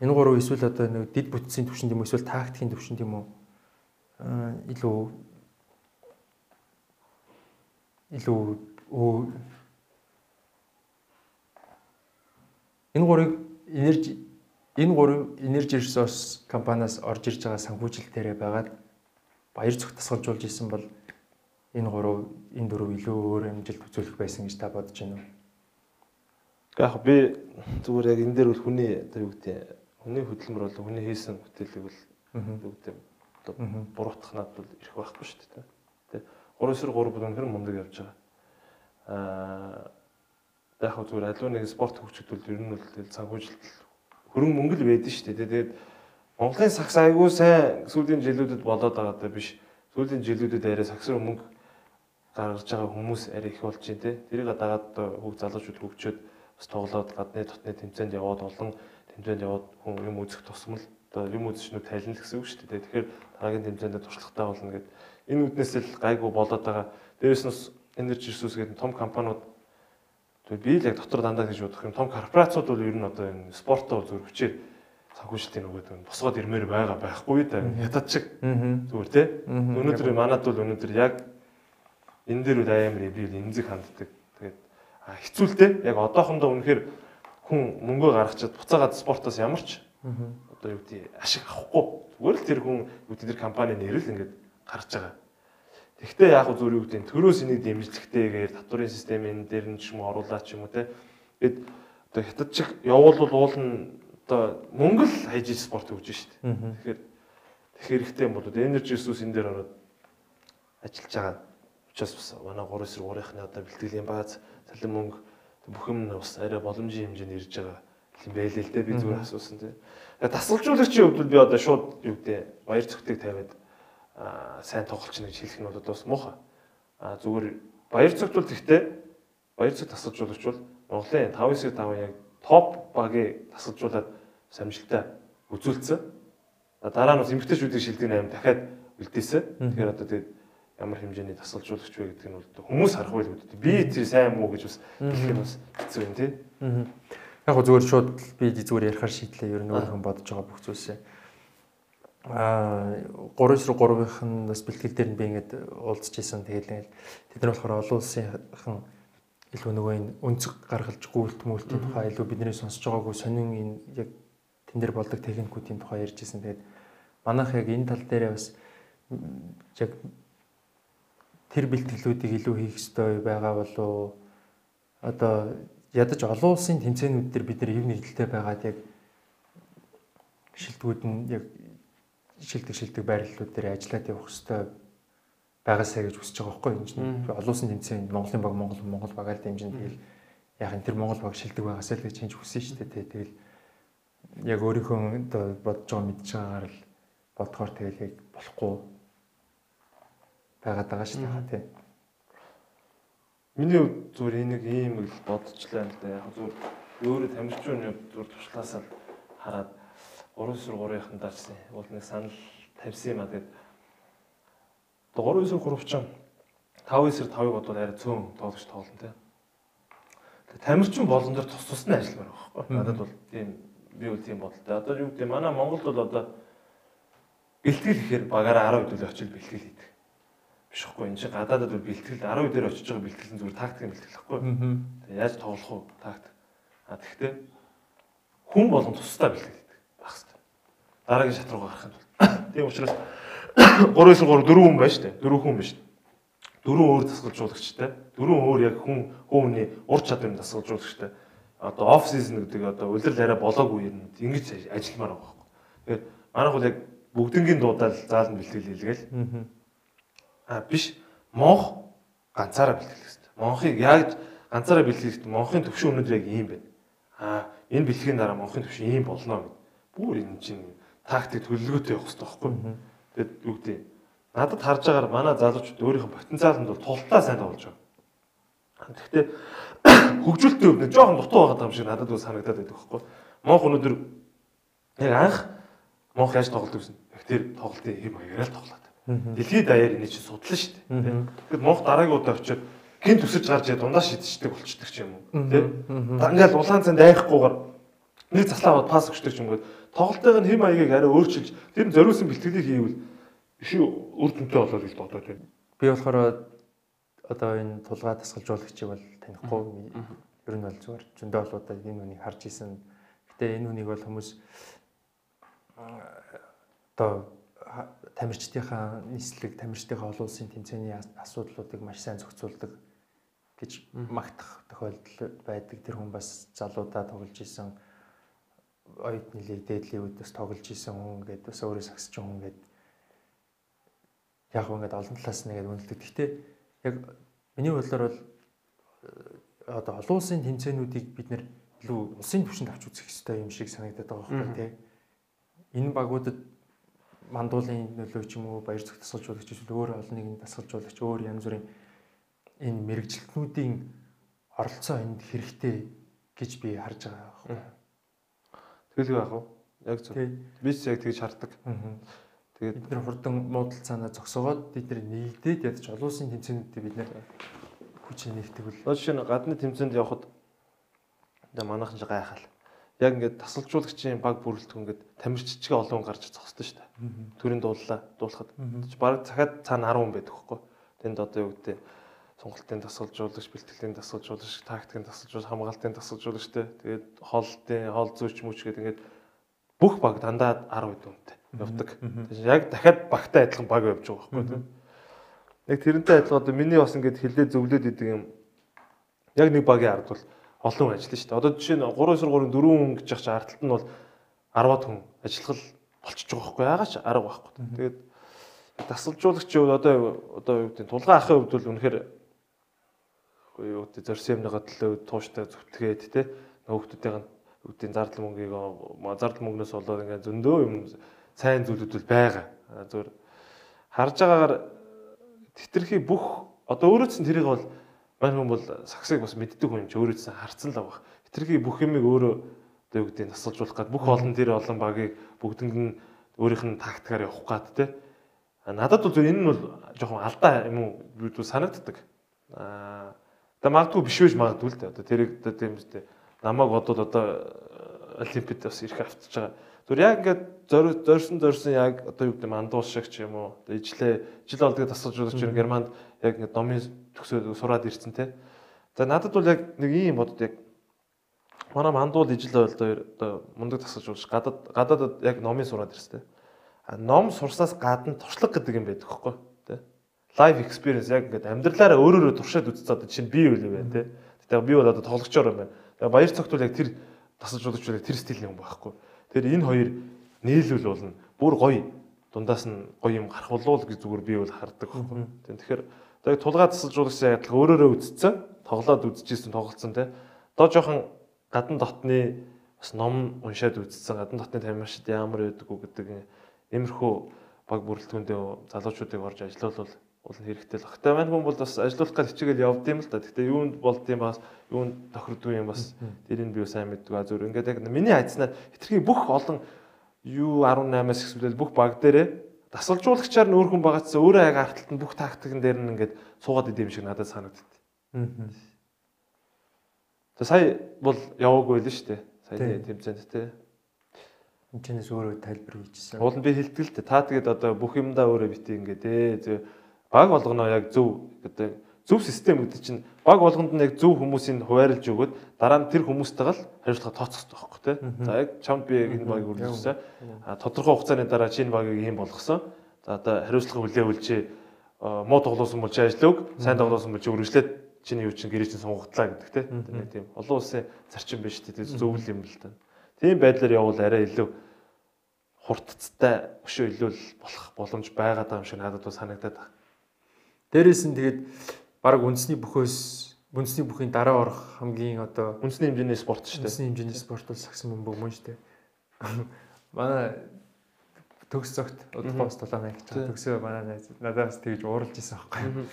A: энэ гурав эсвэл одоо нэг дид бүтцийн төвшөнд юм эсвэл тактикийн төвшөнд юм уу илүү илүү Энэ гурыг энержи энэ гурав энержи ресурс компаниас орж ирж байгаа санхүүжилтээрээ байгаад баяр зүгтасгалжуулж исэн бол энэ гурав энэ дөрөв илүү өөр амжилт үзүүлэх байсан гэж та бодож байна уу?
B: Яг би зүгээр яг энэ дээр бол хүний одоо юу гэдэг хүний хөдөлмөр бол хүний хийсэн бүтээлэг бол юу гэдэг одоо буруутгах надад бол ирэх байхгүй шүү дээ. Тэ 3-3 бүр үнэхээр мундаг явж байгаа. Аа яг хөө зүгээр аливаа нэг спорт хөгжүүлэлт ер нь бол санхүүжилт хөрөнгө мөнгө л байдаг шүү дээ. Тэгээд Монголын сакс айгүй сайн сүүлийн жилүүдэд болоод байгаа даа биш. Сүүлийн жилүүдэд арай сакс руу мөнгө гаргаж байгаа хүмүүс арай их болж байна те. Тэрийг дагаад хөг залуучууд хөгжөөд бас тоглоод гадны дотны тэмцээнд яваад олон тэмцээнд яваад хүн юм үзэх тусмал юм үзчихнүү тайлна л гэсэн үг шүү дээ. Тэгэхээр дараагийн тэмцээнд туршлагатай болно гэдэг. Энэ үднээс л гайгүй болоод байгаа. Дээрээс нь Energy Resource гэдэг том компаниуд тэгээ би л яг дотор дандаа гэж бодох юм. Том корпорациуд бол ер нь одоо энэ спортоо зөв хүчээр санхүүжилтийн нөгөөд нь босгоод ирмээр байгаа байхгүй да. Ятад шиг зүгээр те. Өнөөдөр манад бол өнөөдөр яг энэ дээр үл амар би эмзэг ханддаг. Тэгээд хэцүүлтэй яг одоохондоо үнэхээр хүн мөнгөө гаргачаад буцаагаад спортоос ямар ч одоо юу гэдэг ашиг авахгүй зүгээр л тэр хүн гэдэг тэр компани нэрэл ингээд гарч байгаа. Тэгвэл яг зөв юу гэдэг төрөөс энийг дэмжлэгтэйгээр татварын системийн дээр нь ч юм оруулаад ч юм уу те. Бид одоо хятад чиг явуулвал уулна одоо мөнгө л хайж спорт хөгж штт. Тэгэхээр тэгэхээр хэрэгтэй юм бол энержи ресурс энэ дээр ороод ажиллаж байгаа. Учаас бас манай 3 эсрэг 3-ны одоо бэлтгэлийн бааз цалин мөнгө бүх юм бас арай боломжийн хэмжээнд ирж байгаа юм байлээ л дээ би зүгээр асуусан тийм. Тасалжуулагчийн хувьд би одоо шууд юу гэдэг баяр цогтыг тавиад сайн тоглолч гэж хэлэх нь бол бас муухай. А зүгээр баяр цогт бол гэхдээ баяр цогт тасалжуулагч бол Монголын 5-9-5 яг топ багийг тасалжуулаад самжилтаа үзүүлсэн. Дараа нь бас эмгтээчүүдийн шилдэг 8 дахиад үлдээсэн. Тэгэхээр одоо тэгээд ямар хэмжээний тасалжуулагч вэ гэдэг нь бол хүмүүс харах байл үүдээ. Би тэр сайн муу гэж бас хэлэх нь бас хэцүү юм тий.
A: Яг зүгээр шууд би зүгээр ярихаар шийдлээ. Ер нь өөрийнхөө бодож байгаа бүх зүйлсээ. Аа 3-3 3-ын бас бэлтгэл дээр нь би ингээд уулзж исэн. Тэгээд тэд нар болохоор олон улсынхан илүү нөгөө энэ өнцөг гаргалж гүйлт мүлтийн тухай илүү бидний сонсож байгаагүй сонин энэ яг тэн дээр болдог техникүүдийн тухай ярьж ирсэн. Тэгээд манайх яг энэ тал дээрээ бас яг тэр бэлтгэлүүдийг илүү хийх ёстой байгаа болов одоо ядаж олон улсын тэмцээнүүд дээр бид нар ив нэгдэлтэй байгаад яг шилдэгүүд нь яг шилдэг шилдэг байрлалууд дээр ажиллаад явах ёстой байгаасаа гэж хүсэж байгаа байхгүй юм чинь. Олон улсын тэмцээн Монголын баг Монгол Монгол багаар дэмжин тэгэл яг энэ тэр Монгол баг шилдэг байгаасаа л гэж хийж хүсэн шүү дээ. Тэгэл яг өөрийнхөө одоо бодож байгаа мэдж байгаагаар л бодохоор тэгэл яг болохгүй байгаад байгаа шүү дээ тий.
B: Миний зүгээр энийг ийм л бодчихлаа л да. Яг зүгээр өөрөө тамирчууны зүгээр туршлаасаа хараад 3 сүр 3-ын даарсан. Уул нэг санал тавьсан юм а тэгээд 3 9 3 5 9 5-ыг бодвол арай цөөн тоглож тоглоно те. Тэгээ тамирчин болон дээр тус тусны ажилламаар байгаа байхгүй. Надад бол тийм би үл тийм бодолтой. Одоо юу гэдэг манай Монголд бол одоо бэлтгэл ихээр багаараа 10 хэдүүл очил бэлтгэл хийдэг. Биш байхгүй. Энд чинь гадаадад бол бэлтгэл 10 дээр очиж байгаа бэлтгэл нь зүгээр тактикийн бэлтгэл байхгүй. Тэгээ яаж тоглох уу тактик. А тэгвэл хүн болон тусдаа бэлтгэл. Дараагийн шат руу гарах юм бол. Тийм учраас 3-9 3 4 хүн байна шүү дээ. 4 хүн байна шүү дээ. Дөрвөн өөр дасгалжуулагчтай. Дөрвөн өөр яг хүн хүмүүний ур чадварын дасгалжуулагчтай. Одоо оф сизон гэдэг одоо улирал арай болоогүй юм. Ингэж ажилламаар байгаа байхгүй. Тэгээд манайх бол яг бүгднгийн дуудаал заалан бэлтгэл хийлгээл. Аа биш. Монх ганцаараа бэлтгэх хэрэгтэй. Монхыг яг ганцаараа бэлтгэх хэрэгтэй. Монхын төвшин өнөөдөр яг ийм байна. Аа энэ бэлтгэхийн дараа монхын төвшин ийм болно гэд. Бүр энэ чинь тактик төлөвлөгөөтэй явах хэрэгтэй байхгүй. Тэгээд юу гэдэг надад харж байгаагаар манай залуучууд өөрийнхөө потенциалд бол тултаа сайн тоглож байгаа. Гэхдээ хөгжүүлэлтийн өвнө жоохон дутуу байгаа юм шиг надад бол санагдаад байдаг байхгүй. Монх өнөөдөр яг анх Монх яаж тоглож байсан. Яг тэр тоглолтын хэм маягаараа л тоглоод. Дэлхийд даяар энэ чинь судлаа шүү дээ. Тэгэхээр Монх дараагийн удаа очиод гин төсөж гарч яа дундаа шидчихдэг болчихдаг юм уу. Тэ? Ингээл улаан цанд айхгүйгээр нэг заслаа аваад пас өгчдөг юм гээд тоглолтын хэм маягийг арай өөрчилж тэр зориулсан бэлтгэлийг хийвэл биш үр дүнтэй болоо гэж бодоод байна.
A: Би болохоор одоо энэ тулгаа тасгалжуулагчийг бол танихгүй ер нь бол зүгээр зөндөө болоодаа энэ хүнийг харж исэн. Гэтэ энэ хүнийг бол хүмүүс одоо тамирчдынхаа нийслэг, тамирчдынхаа олон улсын тэмцээний асуудлуудыг маш сайн зохицуулдаг гэж магтах тохиолдол байдаг. Тэр хүн бас залуудаа тоглож исэн оюутны лиг дээдлийн үед бас тоглож исэн хүн гэдэг бас өөрөө сагсч хүн гэдэг яг ингээд олон талаас нэгээд үнэлдэг. Гэхдээ яг миний бодлоор бол одоо олон улсын тэмцээнүүдийг бид нэр илүү улсын түвшинд авч үзэх хэрэгтэй юм шиг санагдаад байгаа байхгүй тий. Энэ багуудад мандуулын нөлөө ч юм уу баяр зүг тасгалжуулагч эсвэл өөр олон нэгэн тасгалжуулагч өөр янз бүрийн энэ мэрэгжилтнүүдийн оролцоо энд хэрэгтэй гэж би харж байгаа байхгүй.
B: Тэгэл яах вэ? Яг зөв. Би ч яг тэгж хардаг.
A: Тэгээд бид нэр хурдан муудал цаанаа зогсоогоод бид нэр нэгдээд ядч олон улсын тэмцээнүүдэд бид нэр хүч нэгтгэвэл.
B: Жишээ нь гадны тэмцээнд явхад одоо манайхан ч гайхал. Яг ингээд тасалжуулагчийн баг бүрэлдэхүүн ингээд тамирчичгээ олон гарч зогсдоо шүү дээ. Төрийн дууллаа дуулахад. Бараг захаад цаана 10 хүн байдаг хөөхгүй. Тэнд одоо юу гэдэг сонголтын тасалжуулагч, бэлтгэлийн тасалжуулагч, тактикийн тасалжуулагч, хамгаалтын тасалжуулагч те. Тэгээд хоолтын, хоол зүйч мүч гэдэг ингээд бүх баг дандаа 10 хүнтэй явдаг. Яг дахиад багтай адилхан баг явж байгаа байхгүй тийм. Яг тэрнтэй адилхан одоо миний бас ингээд хилдээ зөвлөд идэг юм. Яг нэг багийн ард бол олон хүн ажиллана шүү дээ. Одоо жишээ нь 3-3 4 хүн гэж яхаж ардталт нь бол 10-аад хүн ажиллах болчихж байгаа байхгүй яагаад ч арга байхгүй. Тэгээд тасалжуулагчийн хувьд одоо одоо юу гэдэг тулгаан ахын хувьд бол үнэхээр юу гэдэг зорьсон юмныгаа төлөө тууштай зүтгээд те нөгөөхдүүдийн үүдийн зардал мөнгийг зардал мөнгнөөс болоод ингээд зөндөө юм сайн зүйлүүд бол байгаа. Зүгээр харж байгаагаар тэтэрхий бүх одоо өөрөөс нь тэрийг бол мань хүн бол саксыг бас мэддэг хүн ч өөрөөс нь харцсан л байгаа. Тэтэрхий бүх юмыг өөрөө одоо юу гэдэг нь тасалжуулах гад бүх олон тэр олон багийг бүгдэнд нь өөрийнх нь тактикаар явах гад те. Надад бол энэ нь бол жоохон алдаа юм уу юу санагддаг. Аа тэгээ магадгүй биш байж магадгүй л дээ. Одоо тэрийг одоо тийм үстэй намайг бодвол одоо олимпиад бас ирэх автаж байгаа Зүр яг ингээд зорьсон зорьсон яг одоо юу гэдэг мандуул шиг ч юм уу ижлээ жил олдгийг тасалжуулагч юм Германд яг ингээд номын төгсөө сураад ирсэн те. За надад бол яг нэг ийм бодод яг манай мандуул ижил ойлдоо одоо мундаг тасалжуулагч гадаад гадаадад яг номын сураад ирсэн те. А ном сурсаас гадна туршлага гэдэг юм байдаг хөөхгүй. Live experience яг ингээд амьдралаараа өөрөөрөө туршаад үзсэн одоо чинь би юу вэ те. Тэгээ би бол одоо тоглогчоор юм байна. Тэгээ баяр цогт бол яг тэр тасалжуулагч бол тэр стилийн хүн байхгүй Тэгэхээр энэ хоёр нийлүүл болно. Бүр гоё дундаас нь гоё юм гарах болов гэж зүгээр би бол хардаг байхгүй. Тэгэхээр яг тулгаа тасалжуулагч адилхан өөрөөрөө үзсэн, тоглоод үзчихсэн, тоглолцсон те. Одоо жоохон гадна дотны бас ном уншаад үзсэн, гадна дотны тамирчид ямар байдаг уу гэдэг иймэрхүү баг бүрэлдэхүүндээ залуучуудыг орж ажиллаулвал уул хэрэгтэй л. Гэхдээ мань хүн бол бас ажиллуулах гэж хичээгээл явд юм л та. Гэхдээ юунд болд юм бас юунд тохирдгүй юм бас тэрийг би сайн мэддэг. Зүгээр ингээд яг миний айцнаар хитрхи бүх олон юу 18-аас ихсүүлэл бүх баг дээрээ дасгалжуулагчаар нь өөр хүн байгаа ч өөрөө яг арталт нь бүх тактикэн дээр нь ингээд суугаад идэм шиг надад санагддаг. За сая бол яваагүй л шүү дээ. Саяны тэмцээнд те.
A: Энд өөрөө тайлбар хийжсэн.
B: Уул нь би хэлдэг л дээ. Та тэгээд одоо бүх юмдаа өөрөө битээ ингээд ээ баг болгоноо яг зөв гэдэг зөв систем гэдэг чинь баг болгонд нь яг зөв хүмүүсийг хуваарлж өгөөд дараа нь тэр хүмүүстэйгээ л хариуцлага тооцох байхгүй тий. За яг чамд би энэ багийг үргэлжлүүлсэн. А тодорхой хугацааны дараа чинь багийг ийм болгосон. За одоо хариуцлага хүлээвэлжээ муу тоглосон бол чи ажиллаг, сайн тоглосон бол чи үргэлжлээд чиний юу чинь гэрээ чинь сунгаглаа гэдэг тий. Нэг тийм олон улсын зарчим биш тий. Зөвл юм л та. Тийм байдлаар явбал арай илүү хурдцтай өшөө илүү болох боломж байгаад байгаа юм шиг надад бас санагдаад байна.
A: Дээрээс нь тэгээд баг үндэсний бүхөөс үндэсний бүхийн дараа орох хамгийн одоо
B: үндэсний хэмжээний спорт шүү дээ.
A: Үндэсний хэмжээний спорт бол сагсан бөмбөг мөн шүү дээ. *laughs* Манай төгс цогт удахгүй тулаана гэж байгаа. Төгсөө манай надаас тэгж ууралж исэн байхгүй.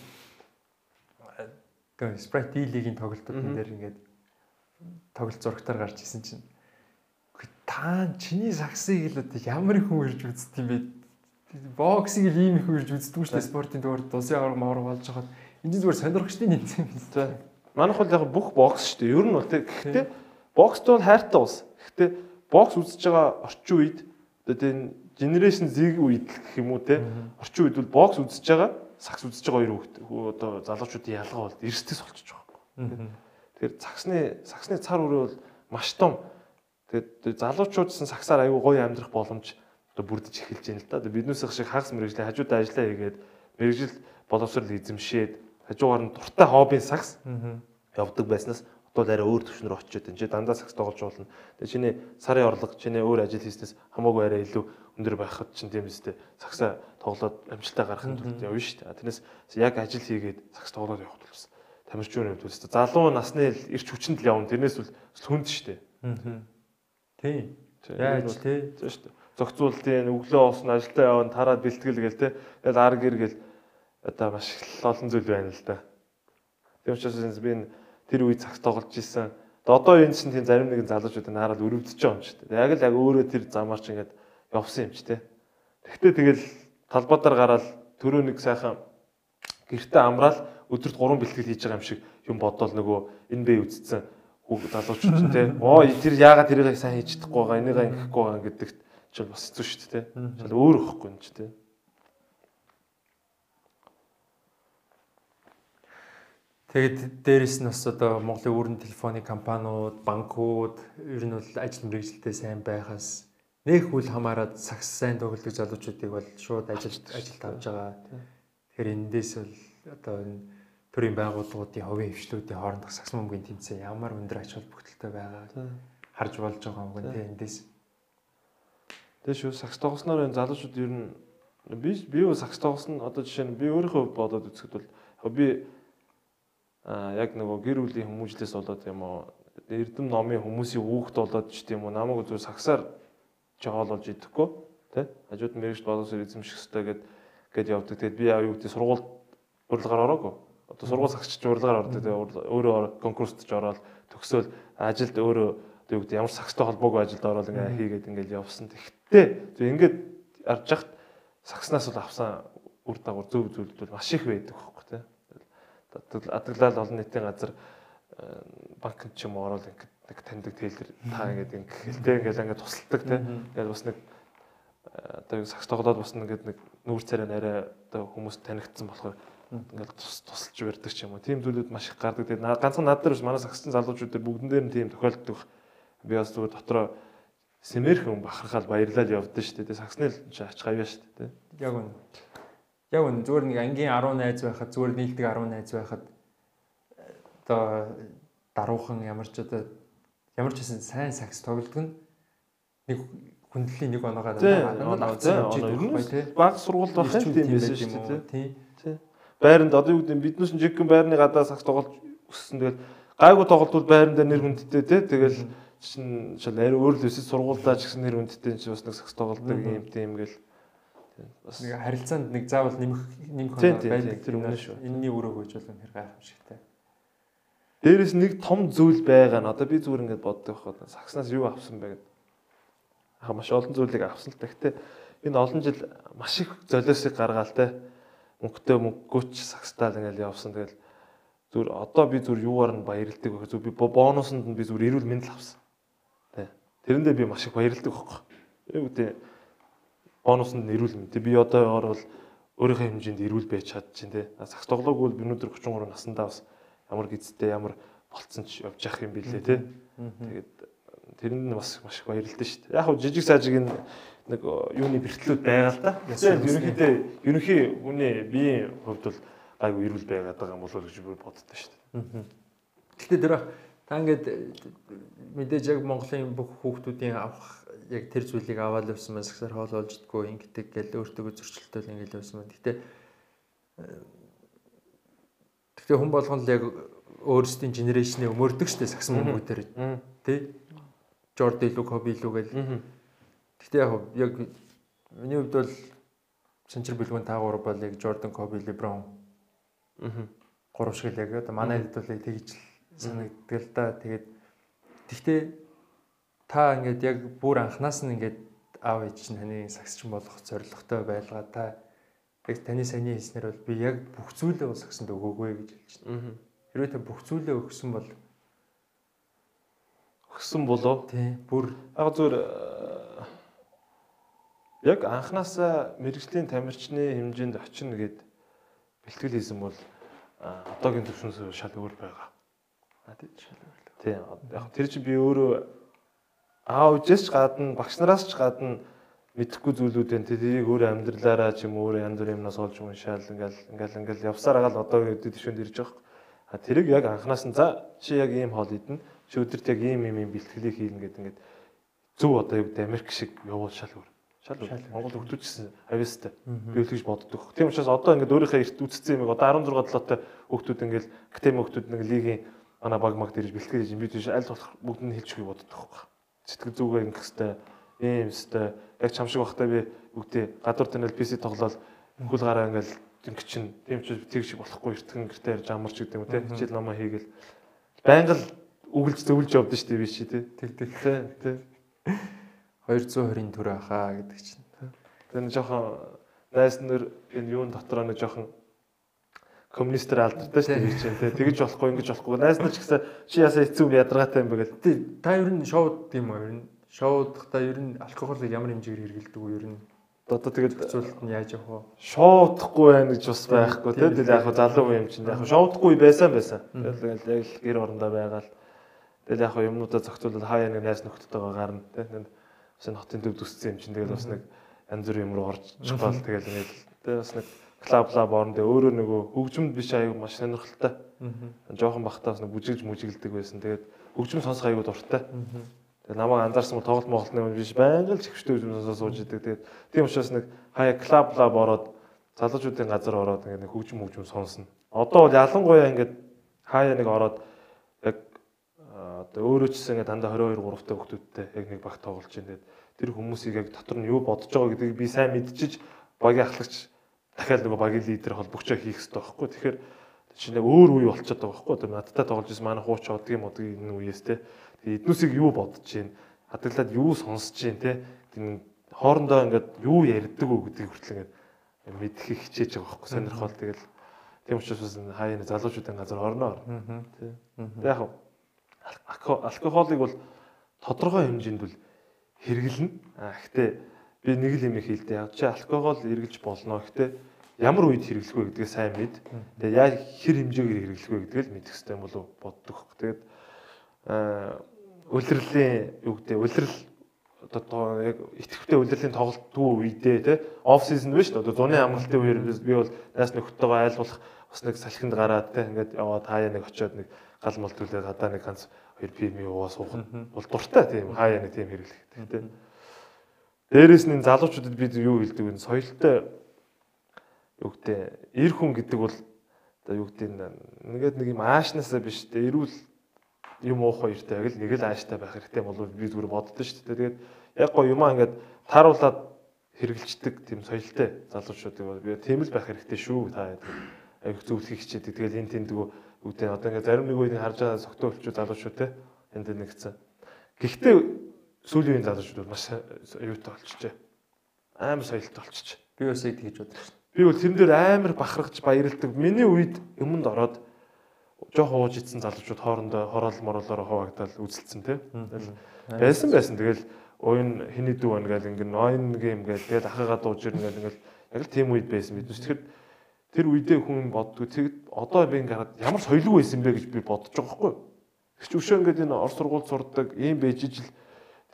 A: Тэгээ спрайт дийлигийн тоглолтууд дээр ингээд тоглолт зурагтаар гарч исэн чинь та чиний сагсыг л одоо ямар хүн ирж үзт юм бэ боксыг л ийм их үрж үздэг шүү дээ спортын дугаар улсын авраг мавар болж байгаа. Энд зүгээр сонирхчдын нэмсэн юм байна.
B: Манайх бол яг бүх бокс шүү дээ. Ер нь бол. Гэхдээ боксд бол хайртай ус. Гэхдээ бокс үзэж байгаа орчин үед одоо тийм генерашн зэг үед гэх юм уу те орчин үед бол бокс үзэж байгаа сакс үзэж байгаа хоёр одоо залуучуудын ялгаа бол эрсдэс болчихж байгаа. Тэгэхээр саксны саксны цар үрээ бол маш том. Тэгээд залуучуудсан саксаар аюу гоё амьдрах боломж одоо бүрдэж эхэлж байна л да. Биднээс их шиг хагас мэрэгжлийн хажуудаа ажиллаа хийгээд мэрэгжил боловсрол эзэмшээд хажуугаар нь дуртай хоббийн сакс явдаг байснаас одоо арай өөр төвшнөр очиод энэ дандаа сакс тоглож болно. Тэгээ чиний сарын орлого чиний өөр ажил хийснээс хамаагүй арай илүү өндөр байхад чинь тийм үстэй саксаа тоглоод амжилтаа гаргахын тулд явна шүү дээ. Тэрнээс яг ажил хийгээд сакс тоглоод явах тулс тамирчны хувьд үстэй. Залуу насны ирч хүчинд л явна. Тэрнээс бол хүнд штэ.
A: Аа. Тий. Яаж тий.
B: Тийм штэ. Зохицуултын өглөө осно ажилдаа явна, тараад бэлтгэл гээл те. Тэгэл ар гэр гээл одоо маш олон зүйл байна л да. Тийм учраас би тэр үед цагт тоглож исэн. Одоо энэ чинь тийм зарим нэгэн залуучуудын хараад өрөвдөж байгаа юм ч тийм. Яг л яг өөрөө тэр замаар ч ингээд явсан юм ч тийм. Тэгтээ тэгэл талбайдаар гараад төрөө нэг сайхан гэрте амраал өдөрт 3 бэлтгэл хийж байгаа юм шиг юм бодоол нөгөө энэ бэ үздсэн хүүхд залуучууд тийм. Оо тэр яагаад тэрийг сайн хийж чадахгүй байгаа, энийг ингэхгүй байгаа гэдэгт чинь бас хэцүү шүү дээ. Шал өөр ихгүй юм чи тийм.
A: Тэгээд дээрэс нь бас одоо Монголын өрн телефоны компаниуд, банкуд ер нь бол ажил мэргэжилтэд сайн байхаас нэг хүл хамаарад сакс сайн тоглодог залуучуудыг бол шууд ажилд ажилд авч байгаа. Тэгэхээр эндээс бол одоо энэ төрийн байгууллагуудын хувийн хвшлүүдийн хоорондох сакс мөнгөний тэмцээн ямар өндөр ач холбогдолтой байгааг харж болж байгаа юм гэнэ эндээс.
B: Тэгээ шүү сакс тоглосноор энэ залуучууд ер нь би би юу сакс тоглосон одоо жишээ нь би өөрийнхөө бодоод үзэхэд бол би а яг нөгөө гэр бүлийн хүмүүжлээс болоод юм уу эрдэм номын хүмүүсийн хүүхд болоод ч тийм үү намайг зүгээр сагсаар жоололж идэхгүй тий хажууд мэрэгч боловсрол эзэмших хэрэгтэй гэд гээд явдаг. Тэгэд би яа юу гэдэг сургууль урилгаар ороогүй. Одоо сургууль сагчч урилгаар ордог. Тэгээ өөрөө конкурст ч ороод төгсөөл ажилд өөрөө одоо юу гэдэг ямар сагстай холбоогүй ажилд ороод ингээ хийгээд ингээл явсан. Тэгтээ зөв ингээд арж яхад сагснаас бол авсан үр дагавар зөв зүйлүүд бол маш их байдаг хөөхгүй тий адаглал олон нийтийн газар банкнд ч юм уу ороод ингээд нэг таньдаг тэлэр та ингээд ингээхэлтэй ингээд ингээд тусалдаг те. Ингээд бас нэг одоо юу сагс тоглоод бас ингээд нэг нүүр царай нарай одоо хүмүүс танигдсан болохоор ингээд тусалж барьдаг ч юм уу. Тийм зүйлүүд маш их гардаг. Тэгээд ганцхан над дээр биш манай сагссан залуучууд дээр бүгдэн дээр нь тийм тохиолддог. Би бас зүгээр дотроо сэмэрхэн бахархаад баярлал явдсан шүү дээ. Сагсны ч ач гавьяа шүү дээ
A: яг үнэ. Яг үн зүгээр нэг ангийн 10 найз байхад зүгээр нийлдэг 10 найз байхад одоо даруухан ямар ч одоо ямар ч хэсэн сайн сакс тоглодог нь нэг хүндэлийн нэг оноогоо
B: баг сургуульд байх юм тийм байсан шүү дээ тий. Байранд одоо юу гэдэг биднээс жигэн байрны гадаа сакс тоглож өссөн. Тэгэл гайгүй тоглолтууд байран дээр нэр хүндтэй тий. Тэгэл чин шал ари өөр л өсөж сургуульдаа ч гэсэн нэр хүндтэй чи бас нэг сакс тоглодог юм тийм гэл
A: бас нэг харилцаанд нэг заавал нэмэх нэмэх байдаг
B: тэр өмнө шүү.
A: Энийний өрөө гэж бол нэр гайхамшигтай.
B: Дээрээс нэг том зүйл байгаа нь одоо би зүгээр ингээд боддог байхад сагснаас юу авсан бэ гэдэг. Аа маш олон зүйлийг авсан л гэхдээ энэ олон жил маш их золиосыг гаргаал те. Мөнгөтэй мөнгөч сагстаал ингээд явсан. Тэгэл зүгээр одоо би зүгээр юугаар нь баярлдаг вэ? Зүгээр би бонусанд нь би зүгээр эрүүл мэндэл авсан. Тэ. Тэрэндээ би маш их баярлдаг байхгүй. Юу гэдэг бонуснд нэрүүл мэт. Би одоогоор бол өөрийнхөө хэмжээнд эрүүл байж чадчих тий. Сагс тоглоог бол би өнөөдөр 33 наснда бас ямар гизтэй ямар болцсон ч явж явах юм билээ тий. Тэгээд тэрэнд нь бас маш их баярлалтай шүү дээ. Яг хөө жижиг сажиг нэг юуны бэрхтлүүд байгаа л да. Ерөнхийдөө ерөнхий хүний биеийн хувьд бол гайгүй эрүүл байгаад байгаа юм болов уу гэж би боддоо шүү дээ.
A: Гэхдээ тэр та ингээд мэдээж яг Монголын бүх хүүхдүүдийн авах яг тэр зүйлийг аваад явсан маань сагсаар хоол болж идэггүй ингэдэг гэл өөртөө зөрчилтөл ингээл явсан маань. Гэтэ Гэхдээ хүн болгоно л яг өөрсдийн генерашны өмөрдөг штэ сагсан хүмүүдээр тий. Жорд илүү коби илүү гэл. Гэхдээ яг яг миний хувьд бол санчир бэлгүүн таагуур бол яг Jordan, Kobe, LeBron. Аа. Гурав шиг л яг одоо манай хэд бол тэгж санагддаг л да. Тэгээд тэгтээ та ингээд яг бүр анханаас нь ингээд аав ээж чинь таны сагсчин болох зорилготой байлгаа та яг таны саяны хэлснээр бол би яг бүх зүйлээ бол сагсанд өгөөгүй гэж хэлж байна. Хэрвээ та бүх зүйлээ өгсөн бол
B: өгсөн болоо.
A: Тий. Бүр
B: яг зүгээр э, яг анханасаа мэрэгжлийн тамирчны хэмжээнд очино гэд бэлтгэл хийсэн бол одоогийн төвшнөөс шал өөр байгаа. А тий шал өөр. Тий. Яг тэр чинь би өөрөө аав ээжээс ч гадна багш нараас ч гадна мэдхгүй зүйлүүд энэ тэрийг өөр амьдралаараа ч юм өөр янз бүрийн юмнаас олж уншаал ингээл ингээл ингээл явсаар агаал одоо үедэд төвшөнд ирж байгаа. А тэрийг яг анханаас нь за чи яг ийм хоол идэнэ. Чи өдөрт яг ийм ийм бэлтгэлийг хийлнэ гэдэг ингээд зөв одоо юу гэдэг Америк шиг явуул шал өөр. Шал өөр. Монгол хөгжүүлсэн авьяастай. Би л гэж боддог. Тийм учраас одоо ингээд өөрийнхөө эрт үтцсэн юм одоо 16 долоотой Хүүхдүүд ингээл академи хүүхдүүд нэг лигийн манай баг маг дэрж бэлтгэж би тийш аль болох бүгд нь хэлж өгье боддог байхгүй. Сэтгэл зүгээ ингэх хэвээр ийм хэвээр яг чам шиг бахтай би бүгдээ гадуур танил PC тоглоод хөл гараа ингээл ингэ чин тийм ч тэг шиг болохгүй эртгэн гэртээ ярьж амарч гэдэг юм те хичээл намаа хийгээл байнга л үгэлж зөвлөж явдсан шүү дээ би чи те
A: Тэг тэг.
B: те те
A: 220-ын төр ахаа гэдэг чинь.
B: тэр жоохон найс нар энэ юун дотроо нэг жоохон коммунистэр алдартай шүү дээ чинь те тэгэж болохгүй ингэж болохгүй. Найс нар ч гэсэн чи ясаа эцүү ядаргаатай юм бэ гэл?
A: Тэг та ер нь шоуд тийм үү ер нь? Шоудахта ер нь алкоголыг ямар хэмжээгээр хэрэглэдэг үү ер нь?
B: одоо тэгээд
A: Зөвлөлт нь яаж явах вэ?
B: шоудахгүй байна гэж бас байхгүй те
A: Тийм,
B: тэгэл яг залуу юм чинь яг шоудахгүй байсан байсан. Тэгэл яг л гэр орондоо байгаал. Тэгэл яг юмнуудаа зохицуулаад хаяа нэг найс нөхдөдтэйгээ гарна нэг бас энэ хотын төв төссөн юм чинь тэгэл бас нэг янз бүрийн юм руу орж чухал тэгэл нэг тэгээ бас нэг клаб лаб орон дээр өөрөө нөгөө хөгжмөд биш аяг маш сонирхолтой жоохон бахтаас нэг бүжиглж мүжиглдэг байсан тэгээд хөгжим сонсох аягүй дуртай Тэгээ намайг анзаарсан бол тоглолт моголтны юм биш байнга л чихвчтэй үзмсээ сууж идэг. Тэгээд тийм учраас нэг хаяа клаб лаб ороод залуучуудын газар ороод ингээд нэг хөгжим хөгжим сонсно. Одоо бол ялангуяа ингээд хаяа нэг ороод яг одоо өөрөө ч гэсэн ингээд дандаа 22 3 та хүүхдүүдтэй яг нэг баг тоглож байна. Тэгээд тэр хүмүүсийг яг дотор нь юу бодож байгаа гэдгийг би сайн мэдчихэж багийн ахлагч дахиад нөгөө багийн лидер холбогчоо хийх хэрэгтэй байхгүй. Тэгэхээр чинь яг өөр үе болчиход байгаа байхгүй. Одоо надтай тоглож байсан манай хууч одгийн модгийн энэ үеэс те. Тэгээд эднүсийг юу бодож чинь хадгалаад юу сонсож чинь те? Тийм хоорондоо ингээд юу ярьдаг уу гэдгийг хүртэл ингээд мэдхийг хичээж байгаа байхгүй. Сонирхол тэгэл. Тийм учраас хаяа залуучуудын газар орно орно. Тий Тэг яг алко- алкоголыг бол тодорхой хэмжээнд бол хэрэглэнэ а гэхдээ би нэг л юм хэлдэг яг чи алкогол эргэлж болно. Гэхдээ ямар үед хэрэглэх вэ гэдгээ сайн мэд. Тэгээ яг хэр хэмжээгээр хэрэглэх вэ гэдгээ л мэдэх хэрэгтэй болов боддог. Тэгээд улирлийн юу гэдэг улирал одоо яг итгэвтэй улирлын тоглолт дүү үедээ те оф сизон биш одоо зуны амралтын үеэр би бол найс нөхдөйгөө айлгуулах бас нэг салхинд гараад те ингээд яваад хаяа нэг очиод нэг гал мал түлээд хадаа нэг ганц хоёр пим уугаа суух нь бол дуртай тийм хаяа нэг тийм хэрэглэх те дээрэс нь залуучуудад бид юу хэлдэг вэ соёлтой юу гэдэг эр хүн гэдэг бол одоо юу гэдэг нэгэд нэг юм аашнаасаа биш те эрүүл юм уух хоёртой яг л нэг л ааштай байх хэрэгтэй болов би зүгээр боддоо шүү дээ. Тэгээд яг гоо юмаа ингээд тааруулаад хэрэгжилдэг тийм соёлтой залуучуудыг бол би тийм л байх хэрэгтэй шүү та аяг зөвлөхийг хичээдэг. Тэгээд энэ тэндгүү үүдээ одоо ингээд зарим нэг үеийн харж байгаа согтуу өвчүү залуучууд те энд нэгцэн. Гэхдээ сүүлийн үеийн залуучууд маш аюутай болчихжээ. Амар соёлтой болчихжээ.
A: Би бас яг тэгж бодож байна.
B: Би бол тэрэн дээр амар бахархаж баярлдаг. Миний үед юмд ороод жоохон ууж ицсэн залуучууд хоорондоо хороол мороолоор хуваагдал үзэлцсэн тий. Байсан байсан. Тэгэл уян хиний дүү байна гэл ингэн ноён гейм гэл тэгэл ахыгаа дууж ирнэ гэл ингээл яг л тийм үед байсан бид. Тэгэхээр тэр үедээ хүн боддгоо тэгэд одоо би ингээд ямар соёлгүй байсан бэ гэж би бодож байгаа юу? Тэгч өшөө ингээд энэ ор сургууль сурдаг ийм байж ижил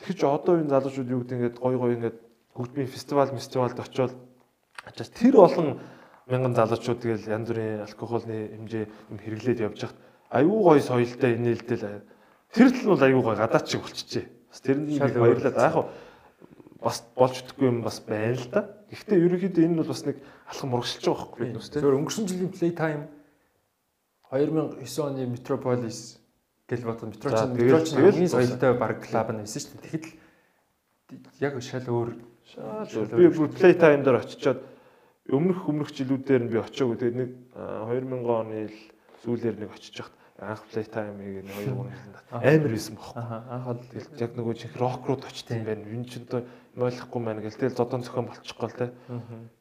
B: тэгч одоо энэ залуучууд юу гэдэг ингээд гой гой ингээд хөгжмийн фестивал фестивалд очиод ачаас тэр олон мянган залуучууд тэгэл янз бүрийн алкогольны хэмжээ юм хэрэглээд явж хахад аюу гой соёлтой инээлдэл тэр л нь бол аюу гой гадаад шиг болчихжээ. Бас тэрний нэг баярлаад яг хав бас болж өгөхгүй юм бас байна л да. Гэхдээ ерөнхийдөө энэ бол бас нэг алхам урагшилж байгаа байхгүй нүс
A: Зөвхөн өнгөрсөн жилийн Playtime 2009 оны Metropolis гэл бодсон. Metropolis
B: тэгэл-
A: Metropolis
B: тэгэл
A: хамгийн соёлтой баг клуб нь байсан шүү дээ. Тэгэхэд л яг шал өөр
B: Шаал би play time дээр очичоод өмнөх өмнөх жилүүдээр нь би очиагүй тэгээд нэг а, 2000 оны л сүүлээр нэг очиж хахад анх play time-ыг нэг 2 3 жилийн татсан. амар байсан бохоо.
A: Аха анхад
B: Тэгэл яг нөгөө чих рок руу очсон юм байна. Юу ч одоо ойлгохгүй байна гэл тэгэл зодон зохион болчихгоо л те.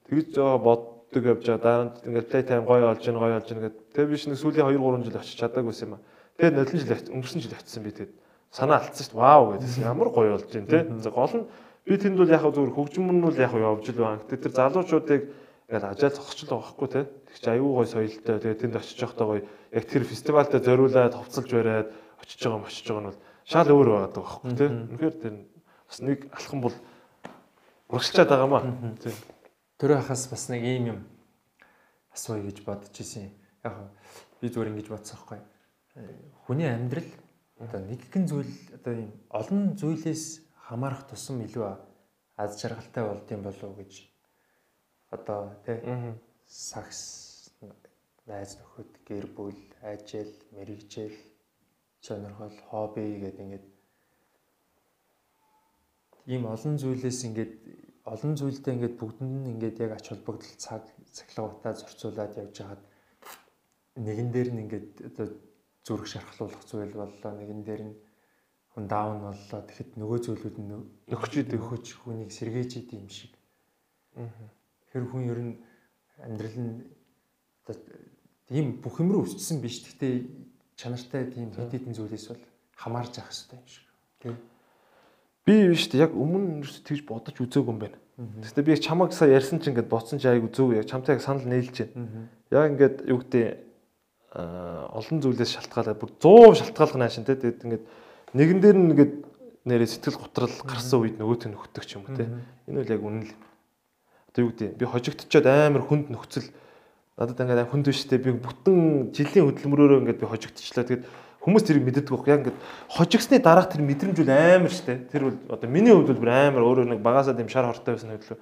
B: Тэгж жоо боддог явж байгаа дараа нь ингээд play time гоё олж гин гоё олж гин гэдэг. Тэгээ биш нэг сүүлийн 2 3 жил очиж чадаагүйс юм а. Тэгээ нодлон жил очиж өнгөрсөн жил очисон би тэгээд санаа алдсан шүү дээ. Вау гэдээс ямар гоё болж гин те. За гол нь би тэнд бол яг зүгээр хөгжим нь бол яг явж л байна. Гэтэ тэр залуучуудыг ингээд ажаал зогсчихл байгаа байхгүй те. Тэг чи аюу гоё соёлтой. Тэгээ тэнд очиж явахдаа гоё яг тэр фестивальтай зориулаад товцолж бариад очиж байгаа мочиж байгаа нь бол шал өөр байгаа даа байхгүй те. Үнэхээр тэр бас нэг алхам бол урагшчаад байгаа маа. Тийм.
A: тэр хахаас бас нэг ийм юм асууя гэж бодож исэн. Яг би зүгээр ингэж бодсон байхгүй. Хүний амьдрал одоо нэгэн зүйл одоо ийм олон зүйлээс хамаарах тусам илүү аз жаргалтай болд юм болов гэж одоо тий сакс найз нөхөд, гэр бүл, ажил, мэрэгжил, сонирхол, хобби гэдэг ингээд ийм олон зүйлээс ингээд олон зүйлтэй ингээд бүгдэнд нь ингээд яг ач холбогдол цаг цахилгаатаа зөрчүүлээд явж хагаад нэгэн дээр нь ингээд одоо зүрх шархлуулах зүйл боллоо нэгэн дээр нь хүн даун боллоо тэгэхэд нөгөө зүйлүүд нь
B: нөхөж идэг
A: нөхөж хүнийг сэргээж идэм шиг. Тэр хүн ер нь амьдрал нь тийм бүх юм руу өссөн биш. Гэхдээ чанартай тийм хэд хэдэн зүйлээс бол хамаарж явах хэрэгтэй юм шиг. Тийм.
B: Би биш үү яг өмнө нь тэгж бодож үзээгүй юм байна. Гэхдээ би чамаг сая ярьсан чинь ингээд бодсон чи айгу зөв яг чамтай яг санал нийлж байна. Яг ингээд юу гэдэг олон зүйлээс шалтгаалаад бүр 100% шалтгаалх наашин те. Тэгээд ингээд нэгэн дээр нь ингээд нэрээ сэтгэл готрал гарсан үед нөгөөт нь нөхдөг ч юм уу те. Энэ үл яг үнэн л одоо юу гэдэг би хожигдчиход амар хүнд нөхцөл. Надад ингээд хүнд биш те. Би бүтэн жилийн хөдөлмөрөөрөө ингээд би хожигдчихлаа. Тэгээд хүмүүс тэрийг мэддэг байхгүй. Яг ингээд хожигсны дараах тэр мэдрэмж үл амар штэ тэр бол одоо миний хувьд бол бүр амар. Өөрөө нэг багасаа дэм шар хортой байсан хөдлөө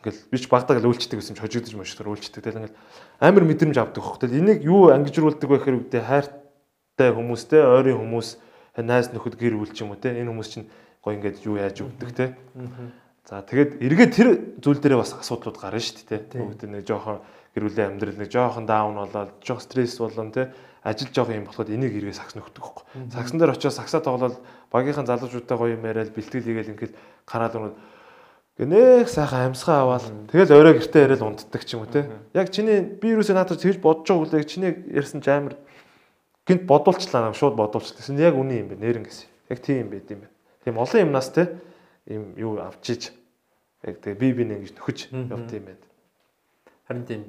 B: ингээл би ч багтаа гал үйлчлдэг гэсэн хожигдож мөшдөр үйлчлдэг тэгэл ингээл амар мэдрэмж авдаг хөх. Тэгэл энийг юу ангижруулдаг вэ гэхээр үгтэй хайртай хүмүүстэй ойрын хүмүүс найз нөхөд гэр бүл ч юм уу те энэ хүмүүс чинь гоё ингээд юу яаж өгдөг те. За тэгээд эргээд тэр зүйл дээрээ бас асуудлууд гарна шүү дээ те. Бүгд нэг жоохон гэр бүлийн амьдрал нэг жоохон даун болоод жоох стресс болон те ажил жоох юм болоход энийг эргээ сакс нөхдөг хөхгүй. Саксан дээр очиж саксаа тоглоод багийнхан залуучуудтай гоё юм яриад бэлтгэл хийгээл ингээд гараад өнөд Гэнээх сайхан амьсгаа аваад тэгэл орой гэртээ яриад унтдаг ч юм уу те. Яг чиний би юусоо наадад тэгж бодож байгаа үлээ чиний ярьсан ч амар гинт бодуулчлаа нам шууд бодуулчихсан. Яг үний юм бэ нэрэн гэсэн. Яг тийм юм байд юм байна. Тийм олон юмнаас те ийм юу авчиж яг тэгээ би би нэг ингэж нөхөж явт юм байна.
A: Харин тийм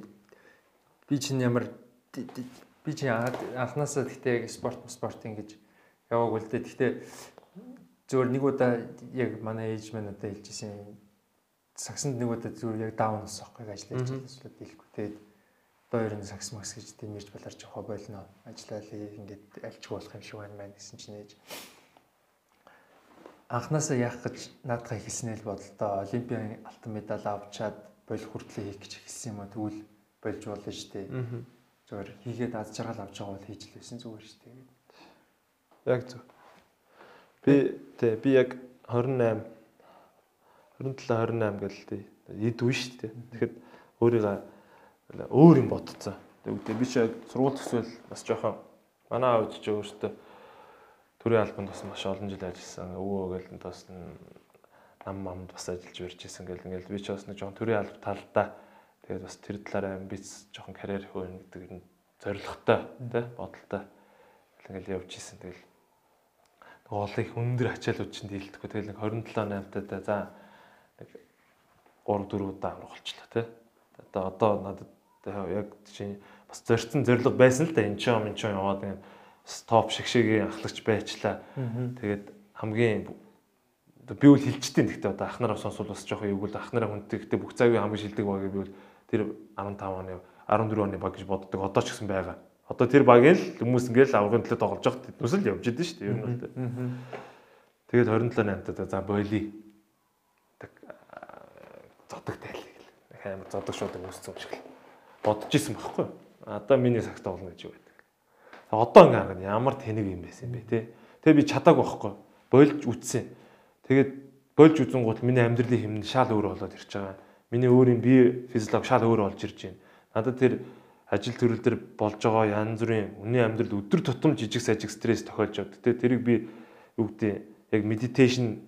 A: би чинь ямар би чинь анханасаа гэхдээ яг спорт спорт ингэж яваагүй л дээ. Гэхдээ зөвөр нэг удаа яг манай ээж маань одоо хэлжсэн сагсанд нэг удаа зүгээр яг даун ус авахгүй ажиллаж ажиллаж дийлэхгүй. Тэгээд одоо ер нь сагс макс гэж тэмэрч баларч явах болно. Ажиллалаа ингээд альчгүй болох юм шиг байна мэн гэсэн чинь ээж анханасаа яах гэж наадхаа хэлснээр л бодолтой. Олимпийн алтан медаль авчаад болох хүртлээ хийх гэж хэлсэн юм а тэгвэл болж болно шүү дээ. Зүгээр хийгээд аз жаргал авч байгаа бол хийж л байсан зүгээр шүү дээ.
B: Яг зөв. Би тий би яг 28 27 28 гэл тий эд үн шүү дээ. Тэгэхэд өөрийгөө өөр юм бодцсон. Тэгвэл би ч сургууль төсөөл бас жоохон манай аав ч өөртөө төрийн албанд бас маш олон жил ажилласан. Өвөө гэл бас нам мамд бас ажиллаж ирж исэн гэл ингээл би ч бас нэг жоохон төрийн алба талдаа тэгээд бас тэр талаараа амбиц жоохон карьер хөөн гэдэг нь зоригтой тий бодолтой ингээл явж исэн. Тэгэл их өндөр ачаалууд чинь дийлдэхгүй. Тэгэл нэг 27 8 таа за 3 4 удаа аврах болчлоо тий. Одоо одоо надад яг чинь бас зорьсон зориг байсан л да энэ ч юм энэ ч яваад ингэ стоп шиг шиг ахлагч байчлаа. Тэгээд хамгийн би үл хилчтiin гэхдээ одоо ахнараа сонсвол бас жоохон эвгүй л ахнараа хүнтэй гэхдээ бүх цагийн хамгийн шилдэг баг үл тэр 15 оны 14 оны баг гэж боддог одоо ч гэсэн байгаа. Одоо тэр багийн л хүмүүс ингээл аврагын төлөө тоглож байгаа төсөл явж идэв шүү дээ ер нь бол. Тэгээд 27 8-таа за боли зодог тайлыг л амар зодог шууд үүссэн юм шиг л бодож исэн байхгүй. Одоо миний сагс тоглоно гэж байдаг. Одоо ингээ ямар тэнэг юм байсан бэ те. Тэгээ би чадаагүй байхгүй. Болж үтсэн. Тэгээд болж үзэн гут миний амьдралын хэмнэн шал өөр болоод ирж байгаа. Миний өөрийн бие физиологи шал өөр болж ирж байна. Надад тэр ажил төрөл төр болж байгаа янз бүрийн үнийн амьдрал өдөр тутам жижиг сажиг стресс тохиолж явд. Тэгээ тэрийг би юу гэдэг яг медитейшн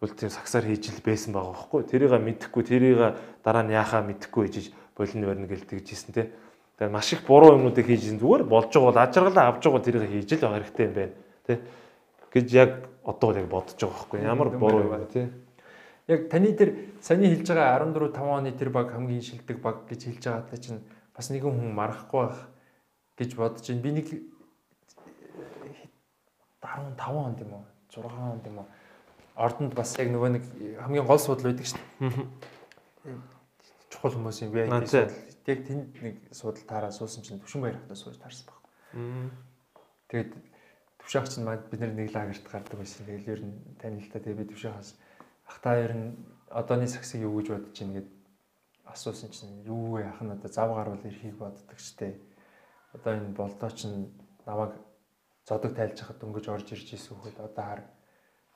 B: тийм сагсаар хийж л байсан байгаа байхгүй. Тэрийг мэдэхгүй, тэрийг дараа нь яахаа мэдэхгүй хийж болин барьна гэл тэгж хийсэн те. Тэгээ маш их буруу юмнуудыг хийж зүгээр болж байгаа бол ажиргалаа авч байгаа тэрийг хийж л байгаа хэрэгтэй юм байна. Тэ. гэж яг одоо яг бодож байгаа байхгүй. Ямар буруу юм те.
A: Яг таны тэр саний хэлж байгаа 14 5 оны тэр баг хамгийн шилдэг баг гэж хэлж байгаатай чинь бас нэгэн хүн марахгүй байх гэж бодож байна. Би нэг 15 онд юм уу 6 онд юм уу ордонд бас яг нөгөө нэг хамгийн гол судал байдаг шүү дээ. Чухал хүмүүсийн VIP судал. Яг тэнд нэг судал таараа суусан чинь төвшин баяр хатаа сууж таарсан баг. Тэгээд төвшөөх чинь манд бид нэг лагерт гардаг байсан. Тэгэл ер нь танилтаа тэгээд би төвшөөхөөс ах та ер нь одооны саксыг юу гэж бодож чинь гээд асуусан чинь юу яах нь одоо зав гарвал эрхийг боддог штэ. одоо энэ болдооч нь намайг зодог тайлж хахад дөнгөж орж ирж исэн хөхөд одоо хар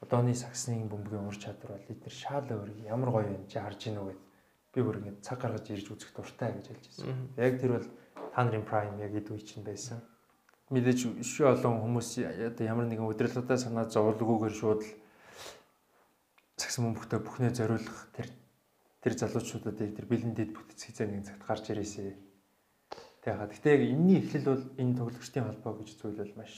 A: одооны саксны бөмбөгийн ур чадвар бол эдгээр шаалаа өрг ямар гоё юм чи харж гинөө гэд би бүр ингэ цаг гаргаж ирж үзэх дуртай гэж хэлж ирсэн. Яг тэр бол та нарын prime яг эд үе чинь байсан. Мэдээж шүү олон хүмүүс одоо ямар нэгэн өдрөлтөдөө санаа зовлгүйгээр шууд л цагс бөмбөгтөө бүхнээ зориулах тэр тэр залуучуудыг тэр бэлэн дэд бүтц нэгэн цагт гарч ирээсэ. Тэгэхаа. Гэтэ яг энэний эхлэл бол энэ тоглогчдын холбоо гэж зүйл бол маш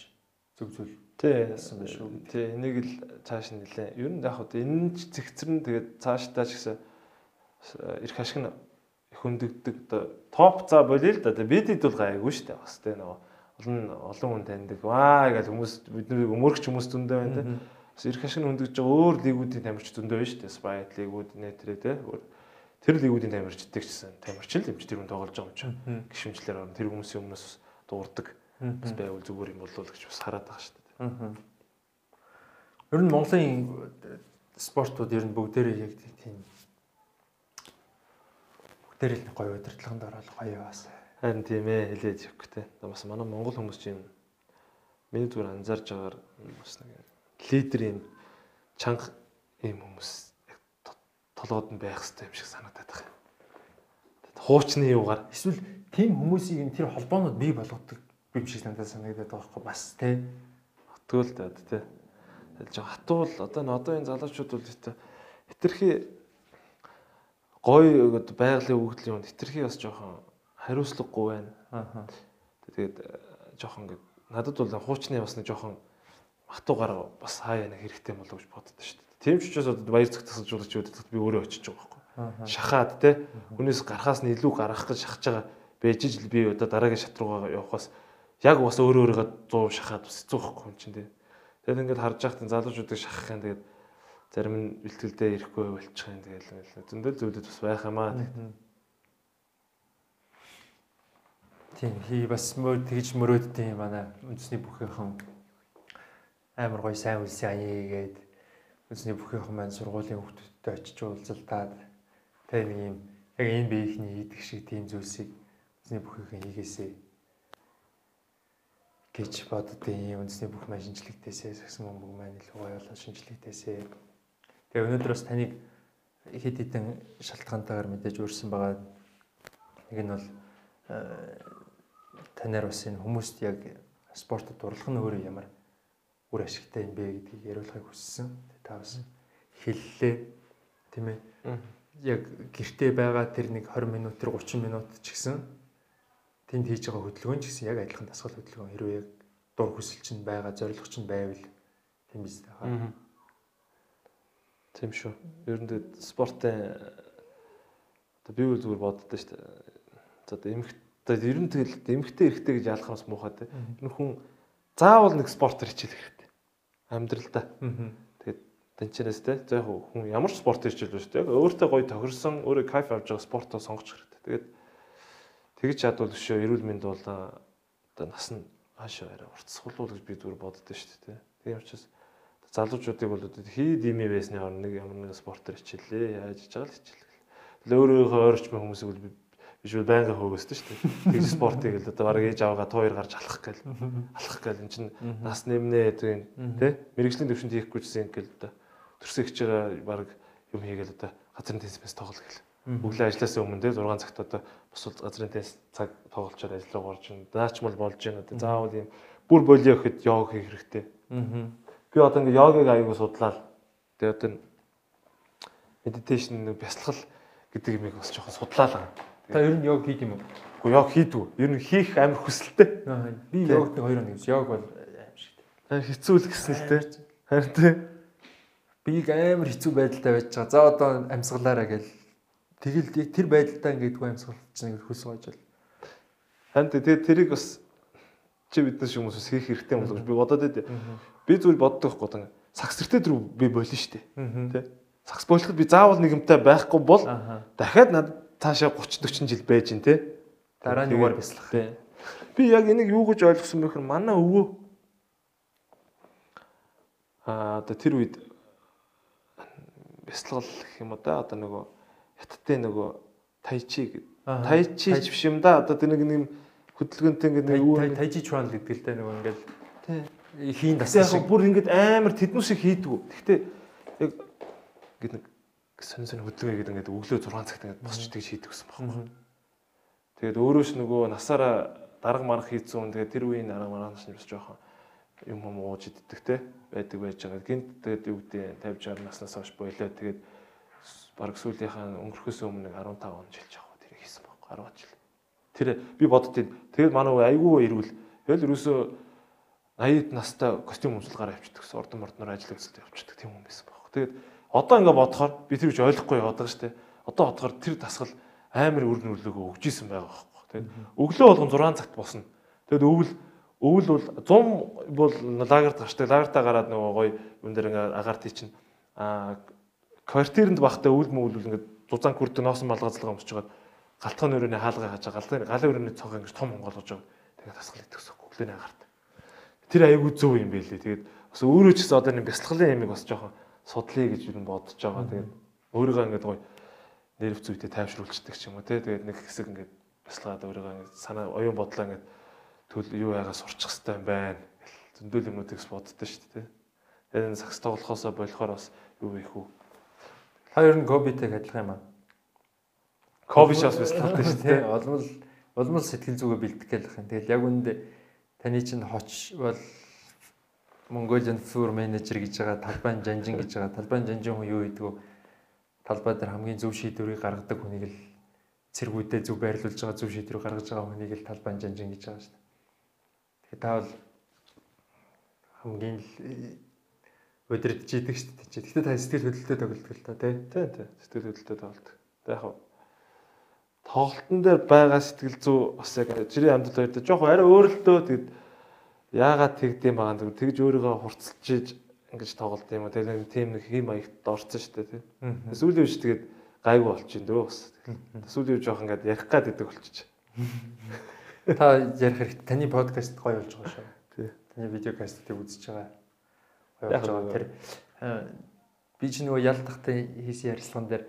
A: зөв зүйл
B: Тий, яасан байх шүү. Тий, энийг л цааш нь нэлээ. Ер нь яг хөө энэ ч зэгцэрн тэгээд цаашдаа ч гэсэн эрх ашиг нь хөндөгдөг одоо топ за болио л да. Бидэд бол гайгүй шүү дээ. Бас тий нөгөө олон олон хүн таньдаг. Ваа гэж хүмүүс бидний өмөргч хүмүүс зөндөө байна тий. Бас эрх ашиг нь хөндөгж байгаа өөр лигүүдийн тамирч зөндөө байна шүү дээ. Spite лигүүд нэтрээ тий. Тэр лигүүдийн тамирчдаг гэсэн тамирч л юм чи тэр хүн тоглож байгаа юм чинь. Гişмжлэр орно. Тэр хүмүүсийн өмнөөс дуурдаг. Бас байвал зүгээр юм болов уу гэж бас хараад байгаа шүү дээ. Аа.
A: Ер нь Монголын спортууд ер нь бүгдээрээ яг тийм бүгдээрээ л гоё удирдлаганд ороод гоё бас.
B: Харин тийм ээ хэлээд өгөхтэй. Бас манай монгол хүмүүс чинь миний зүгээр анзаарж байгаагаар бас нэг лидер юм чанга юм хүмүүс толгойд нь байх хэрэгтэй юм шиг санагдаад байна. Хуучны юугаар
A: эсвэл тийм хүмүүсийг тэр холбоонууд бий болгодог юм шиг надад санагдаад байгаа байхгүй бас тий
B: Тэгвэл даа тий. Байгаа хатуул одоо н одоо энэ залуучууд бол хитрхи гоё байгалийн өгөгдлийн үнд хитрхи бас жоохон хариуцлагагүй байна. Аа. Тэгээд э, жоохон ингэ надад бол хуучны бас нэг жоохон хатуугаар бас хаяа нэг хэрэгтэй болов гэж боддоо шүү дээ. Тийм ч учраас одоо баяр цогцсож жуулж өгдөг би өөрөө очиж байгаа байхгүй. Шахаад те хүнээс гарахаас нь илүү гаргах гэж шахаж байгаа ижил би одоо дараагийн шат руугаа явахаас яг бас өөрөө өөрийгөө 100 шахаад бас хэцүү байхгүй юм чинь тий. Тэгээд ингээд харж байхад залуучуудыг шахах юм. Тэгээд зарим нь бэлтгэлдээ ирэхгүй болчих юм тэгээд зөндөл зүйлүүд бас байх юм аа.
A: Тийм хий бас мөр тэгж мөрөөддөг юм манай үндэсний бүхийнхэн амар гоё сайн үлсэн аягээд үндэсний бүхийнхэн маань сургуулийн хүүхдүүдтэй очиж уулзалтаад тэг нэг юм яг энэ биехний хийдэг шиг тийм зүйлсийг үндэсний бүхийнхэн хийгээсэй гэж боддгийн үндэсний бүх маань шинжлэхтэйсээ сагсан бөмбөг маань илүү гоё болоод шинжлэхтэйсээ. Тэгээ өнөөдөр бас таныг хэд хэдэн шалтгаантайгаар мэдээж өөрсөн байгаа. Нэг нь бол э, танаар бас энэ хүмүүст яг спортод дурлах нь өөрөө ямар үр ашигтай юм бэ гэдгийг яриулахыг хүссэн. Та бас хэллээ. Тийм ээ. Яг гэртээ байгаа тэр нэг 20 минут тэр 30 минут ч гэсэн тэнд хийж байгаа хөдөлгөөн ч гэсэн яг адилхан дасгал хөдөлгөөн хэрвээ яг дур хүсэл чинь байгаа, зорилго чинь байвал тийм биз дээ хаа.
B: Тийм шүү. Ер нь спортын одоо би үл зүгээр боддоо шүү дээ. За одоо одоо ер нь тэгэл эмхтэй эрэхтэй гэж ялахаас муухай те. Энэ хүн заавал нэг спортоор хичээл хэрэгтэй. Амьдралдаа. Тэгээд тэнчнээс те. За яг хүн ямар ч спорт хичээл биш те. Өөртөө гоё тохирсон, өөрөө кайф авч байгаа спортоо сонгож хэрэгтэй. Тэгээд Тэгж чадвал өшөө эрүүл мэнд бол одоо нас нь хаашаа арай уртсгалуул гэж би зүгээр боддоо шүү дээ. Тийм учраас залуучуудыг бол хий дими байсны орн нэг ямар нэгэн спортоор хичээлээ. Яаж хийж байгаа л хичээлээ. Тэгэл өөрөөхөө ойрчмын хүмүүсийг бол биш бол байнга хөөгөөсдөө шүү дээ. Тэгж спортыг л одоо бараг ээж аваагаа туур гарч алах гээл алах гээл эн чин нас нэмнэ тийм тий мэрэгжлийн төвшөнд хийхгүй гэсэн ингээл одоо төрсөн хич байгаа бараг юм хийгээл одоо газрын теннис тоглол гээл Өглөө ажилласаа өмнө те 6 цагт одоо бусад газрын теннис цаг тоглолчоор ажил руу орж ин. Наачмал болж байна одоо заавал юм бүр болио гэхэд йог хийх хэрэгтэй. Аа. Би одоо ингээ йогыг аягүй судлаад тэгээ одоо медитейшн бясалгал гэдэг юмыг бас жоохон судлаа л.
A: Та ер нь йог хийд юм уу?
B: Уу йог хийдгүү. Ер нь хийх амар хүсэлтэй.
A: Би йогт хоёр нэг йог бол аим шиг.
B: Хэцүү л гэсэн л те. Харин те.
A: Би амар хэцүү байдалтай байж байгаа. За одоо амьсгалаараа гэл Тэгэл яг тэр байдалтай ингэдэггүй амьсгалч нэг хөлс гоож бол.
B: Харин тэгээ тэрийг бас чи биднес хүмүүс бас хийх хэрэгтэй юм бол би бодоод байдیں۔ Би зүгээр боддог байхгүй гоо. Сакс тэртээ дөрөв би болно штэ. Тэ. Сакс болоход би заавал нэгэмтэй байхгүй бол дахиад над цаашаа 30 40 жил байж гин тэ.
A: Дараа нь юугаар бяцлах.
B: Би яг энийг юу гэж ойлгосон бэ гэхээр манай өвөө аа одоо тэр үед бяцлал гэх юм уу да одоо нөгөө хятадтай нөгөө тайчи гэдэг. Тайчи биш юм да. Одоо тэр нэг нэг хөдөлгөөнтэй ингээд нэг юу
A: тайжи чуан гэдэг л дээ нөгөө ингээд
B: тий
A: хийн
B: бас яг бүр ингээд амар тэднүү шиг хийдгүү. Гэхдээ яг ингээд нэг сонь сонь хөдөлгөөн гэдэг ингээд өглөө 6 цагт ингээд босч тэгж хийдэг гэсэн байхгүй. Тэгээд өөрөө ч нөгөө насаараа дарга марах хийцэн. Тэгээд тэр үеийн дарга марах нь бас жоохон юм юм ууж иддэг те байдаг байж байгаа. Гинт тэгээд юу гэдэг 50 60 наснаас хойш болоо тэгээд баг сүүлийнхаа өнгөрөхөөс өмнө 15 он жилж явах тэр хийсэн баг 10 жил. Тэр би боддtiin. Тэгээд манай айгүй ирүүл. Тэгэл ерөөсөө 80 настай костюм өмсөлгаараа явчихдаг гэсэн ордон мордноор ажил үзэлтэй явчихдаг тийм хүн байсан баг. Тэгээд одоо ингээ бодохоор би тэр үуч ойлгохгүй яваад байгаа шүү дээ. Одоо бодохоор тэр дасгал амар үр нөлөөгөө өгч исэн байгаа байхгүй. Тэгээд өглөө болгон 6 цагт босно. Тэгээд өвөл өвөл бол 100 бол лагерт гарчдаг. Лагертаа гараад нөгөө гоё юм дээр ингээ агаар тий чинь аа квартирэнд бахтай өвөл мөвөл ингээ зузаан күрдэ носон малгазлага өмсөж байгаа галтхан өрөөний хаалгаа хажаа галтхан галын өрөөний цог ингээ том онгоолгож байгаа. Тэгээд тасгал идэвсэн өглөөний агарт. Тэр аягүй зөв юм байлээ. Тэгээд бас өөрөө ч гэсэн одоо нэг бясалгалын ямиг бас жоохон судлаа гэж юу бодож байгаа. Тэгээд өөрийгөө ингээд гоё нэрвц үедээ тайвшруулцдаг ч юм уу те. Тэгээд нэг хэсэг ингээд бясалгаад өөрийгөө ингээд санаа оюун бодлоо ингээд төл юу яага сурчих хэрэгтэй юм байна. Зөндөл юмнуудыг боддоо шүү дээ. Тэгээд сакс тоглохоосоо болохоор бас юу их үү.
A: Ер нь Кобитэй адилхан юм аа.
B: Коби шас бясалгалтай шүү дээ.
A: Олмол улмал сэтгэл зүгээ бэлдэх гэх юм. Тэгэл яг үүндээ таны чинь хоч бол Mongolian Tour Manager гэж байгаа талбайн жанжин гэж байгаа. Талбайн жанжин хүн юу гэдэг вэ? Талбай дээр хамгийн зөв шийдвэрийг гаргадаг хүнийг л цэргүүдээ зөв байрлуулж байгаа зөв шийдвэрийг гаргаж байгаа хүнийг л талбайн жанжин гэж байгаа шүү дээ. Тэгэхээр та бол хамгийн л өдрөдж идэг шүү дээ. Гэхдээ та сэтгэл хөдлөлтөд тоглолдог л та тий.
B: Тий, тий. Сэтгэл хөдлөлтөд тоглолдог. Тэг яг тоглолтын дээр байгаа сэтгэл зүй бас яг жирийн амдал хоёр дээр жоох арай өөр л дөө тэгэд яагаад тэгдэм байгаа юм? Тэгж өөрийгөө хурцлж ингэж тоглолт юм уу? Тэгэл тийм нэг хэм маягт орцсон шүү дээ тийм сүүлийн үеч тэгээд гайгүй болчих дөө бас. Сүүлийн үе жоох ингээд ярих гад гэдэг болчих.
A: Та ярих хэрэгтэй. Таны подкаст гоё болж байгаа шүү. Тий. Таны видеокастыг үзэж байгаа болж байгаа тэр би ч нөгөө ялдахтай хийсэн ярилцлаган дээр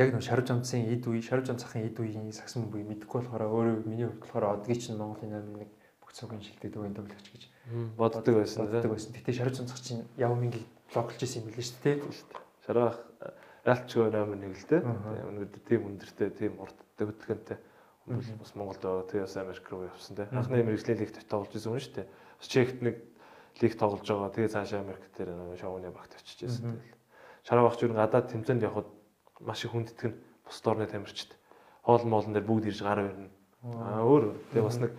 A: яг нэг шарж амцын эд үе, шарж амцахын эд үеийн сагсан буй мэдэхгүй болохоор өөрөө миний хувьд болохоор одгийн чинь Монголын номер нэг бүх цогийн шилдэг төвийн төвлөгч гэж
B: боддог байсан.
A: Боддог байсан. Гэтэ шарж амцах чинь яв мингийг блоклж исэн юм билээ шүү дээ.
B: Шарах ялчгүй номер нэг л дээ. Өнөөдөр тийм өндөртэй, тийм урттай хөдөлгөөнтэй хүмүүс бас Монголд байгаа. Тэгээс Америк руу явсан те. Анхны мэрэгжлийн лигт тоглож исэн юм шүү дээ. Бас чехт нэг лиг тоглож байгаа. Тэгээ цаашаа Америк дээр шоуны багт очиж исэн. Тэгэл Шараа багч юу гадаад тэмцээнд явхад маш их хүндэтгэн бус орны тамирчид хоол моолн дээр бүгд ирж гараа ирнэ. Аа өөр тэгээ бас нэг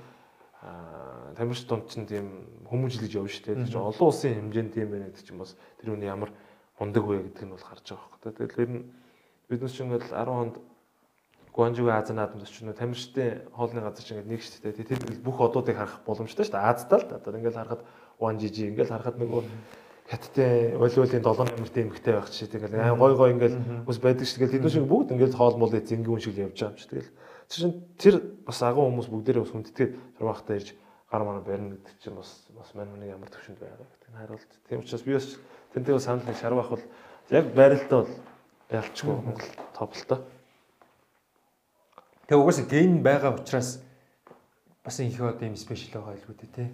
B: тамирч дунд чинь тийм хүмүүжлэж явна шүү дээ. Тэгээ олон улсын хэмжээнд тийм байна гэдэг чинь бас тэр үний ямар мундаг вэ гэдэг нь бол харж байгаа байхгүй. Тэгэхээр нь биднес чинь ингээл 10 хонд Гуанжугийн Азийн наадамд очиж тамирчдын хоолны газар чинь ингээд нэг шүү дээ. Тэр бүх одуудыг харах боломжтой шүү дээ. Аздаа л да. Ингээл харахад Гуанжижи ингээл харахад нөгөө хятадтай волейболын 7 номертэй эмэгтэй байх чи тэгэл ай гой гой ингээл бас байдаг ш тэгэл тэдэн шиг бүгд ингээл хоол мол зингийн хүн шиг явж байгаа юм чи тэгэл чинь тэр бас агуу хүмүүс бүгдээрээ бас хүндэтгээд шарвахтаа ирж гар мана барина гэдэг чинь бас бас мань мань ямар төвшөнд байгаа гэдэг нь хариулт. Тийм учраас би бас тэнтэй бас санал нэг шарвах бол яг байралтай бол ялчгүй Монгол тоглолтоо.
A: Тэгээ угаасаа ген байгаа учраас бас их одоо юм спешиал байгаа илүү дээ тий.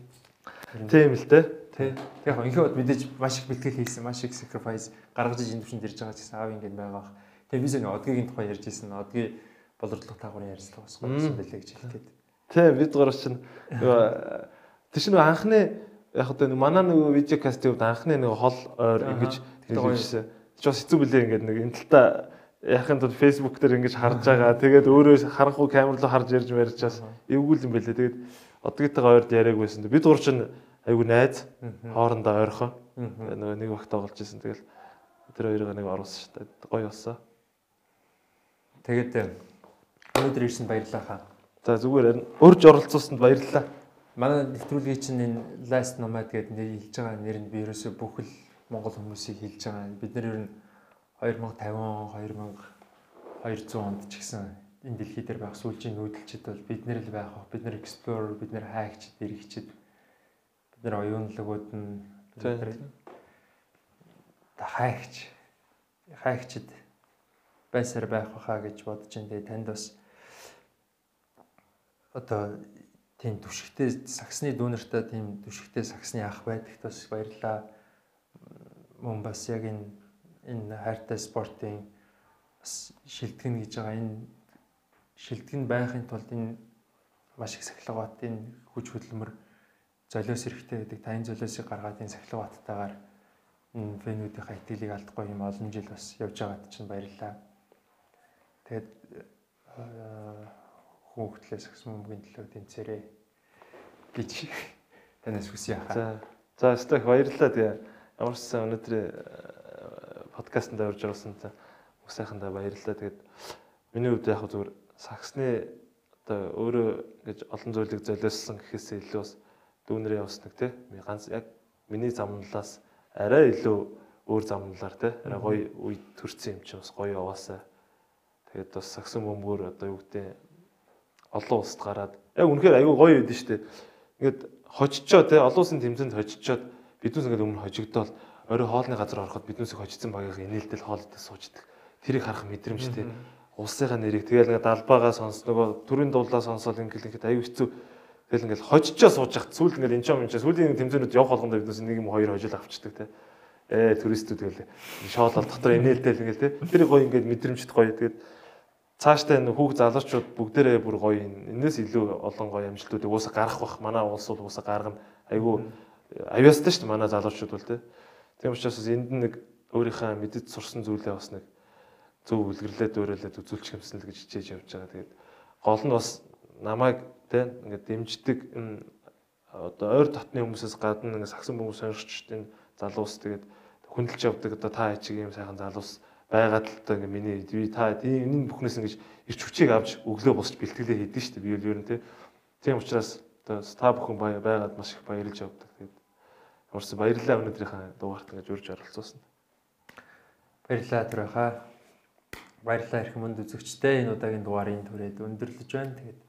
B: Тийм л дээ.
A: Тэ. Тэг яг инхээ бод мэдээж маш их бэлтгэл хийсэн, маш их sacrifice гаргаж иж энэ төвшөнд ирж байгаа гэсэн аав ингээд байгаа бах. Тэгээ би зөв одгийн тухай ярьж ирсэн. Одгийн боловсролтой таагуурын ярилцлага бас гоё байлээ гэж хэлгээд.
B: Тэ бид гурав чинь тэр чинь анхны яг одоо нэг манай нэг видеокастын хувьд анхны нэг хол ойр ингэж хэлжсэн. Чи бас хэцүү билээ ингээд нэг энэ талтаа яхын тул Facebook дээр ингэж харж байгаа. Тэгээд өөрөө харанхуй камер руу харж ярьж марьж бас эвгүй юм байлээ. Тэгээд одгийнхтайгаа ойрд яриаг байсан. Бид гур чинь айгу найз хоорондоо ойрхон нөгөө нэг багт тоглож исэн. Тэгэл тэр хоёрыг нэг оруулсан шүү дээ. Гоё болсон
A: тэгээд өнөөдөр ирсэн баярлалаа. Хаа
B: за зүгээр урьж оролцуулсанд баярлалаа.
A: Манай нэвтрүүлгийн чинь энэ last nomad гэдэг нэр хэлж байгаа нэр нь би ерөөсөө бүхэл монгол хүмүүсийг хэлж байгаа. Бид нар ер нь 2050 2200 онд ч гэсэн энэ дэлхий дээр байх сүүлийн нүүдэлчд бол бид нэр л байх бид нар explorer бид нар хайгчд эрэгчд бид нар оюунлагууд нь хайгч хайгчд байсаар байх байхаа гэж бодож байна. Тэгээ танд бас одоо тийм түшигтэй саксны дүүнертэй тийм түшигтэй саксны ах байдагт бас баярлаа. Мөн бас яг энэ энэ хайртай спортын бас шилтгэн гэж байгаа энэ шилтгэн байхын тулд энэ маш их сахилгават энэ хүч хөдөлмөр золиос эрэхтэй гэдэг тань золиосыг гаргаад энэ сахилгаваттайгаар энэ фэнүүдийнхээ итгэлийг алдахгүй юм олон жил бас явж байгаад чинь баярлаа. Тэгээд хүүхдлээс агсан бөмбөгийн төлөө тэнцээрээ гэж *laughs* танаас хүсье
B: хаа. За за стах баярлалаа тэгээ ямар ч сан өнөөдөр э, подкастт орж орсон та бүх сайхандаа баярлалаа. Тэгээд миний хувьд яг зүгээр саксны одоо өөрөө гэж олон зүйлийг золиослсон гэхээсээ илүү бас дүүнэрээ явснаг те. Ганц яг миний замналаас арай илүү өөр замналаар те. Арай гоё үе төрсэн юм чинь бас гоё яваасаа. Тэгээд бас саксын бөмбөр одоо юу гэдэг олон улсад гараад яг үнэхээр аюу гоё байдэн штэ. Ингээд хожичоо те олон улсын тэмцээнд хожичоод биднээс ингээд өмнө хожигдоод орой хоолны газар ороход биднээс хожицсан багийг инээлтэл хоолтой суучдаг. Тэрийг харах мэдрэмжтэй. Улсынхаа нэрийг тэгэл ингээд далбаагаа сонс нөгөө төрийн дуулаа сонсоод ингээд ингээд аюу хэцүү Тэгэл ингээл хожичоо сууж яхад сүүл ингээл энэ ч юм чи сүүлийн тэмцээнүүд явах болгонд биднээс нэг юм хоёр хожил авчдаг те. Ээ туристүүд тэгэл шоолол дотор инээлтэл ингээл те. Тэр гоё ингээд мэдрэмжт гоё. Тэгээд цаашдаа энэ хүүхд залуучууд бүгдээрээ бүр гоё энэс илүү олон гоё амжилтуудыг уусаа гарах бах манай улс бол уусаа гаргана айгүй авьяастай шүү дээ манай залуучууд бол тийм учраас энд нэг өөрийнхөө мэдээд сурсан зүйлээ бас нэг зөв үлгэрлээд өөрөөлөд үзүүлчих юмсан л гэж хичээж явж байгаа. Тэгээд гол нь бас намайг тийм ингээд дэмждэг одоо ойр татны хүмүүсээс гадна ингээд сагсан хүмүүс сонирхч энэ залуус тэгээд хүндэлж явдаг одоо та ачиг юм сайхан залуус байгаад л одоо ингээ миний би та энэ бүхнээс ингэж ирч хүчийг авч өглөө босч бэлтгэлээ хийдэж штэ би ер нь тийм учраас одоо та бүхэн байгаад маш их баярлж явдаг. Тэгээд ямарсан баярлалаа өнөөдрийнхээ дугаарт ингэж урьж оролцуулсан.
A: Баярлалаа түрээхаа. Баярлалаа их мөнд үзэгчтэй энэ удаагийн дугаарыг түрээд өндөрлөж байна. Тэгээд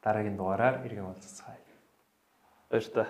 A: дараагийн дугаараар иргэн уулзцгаая.
B: Баяр та.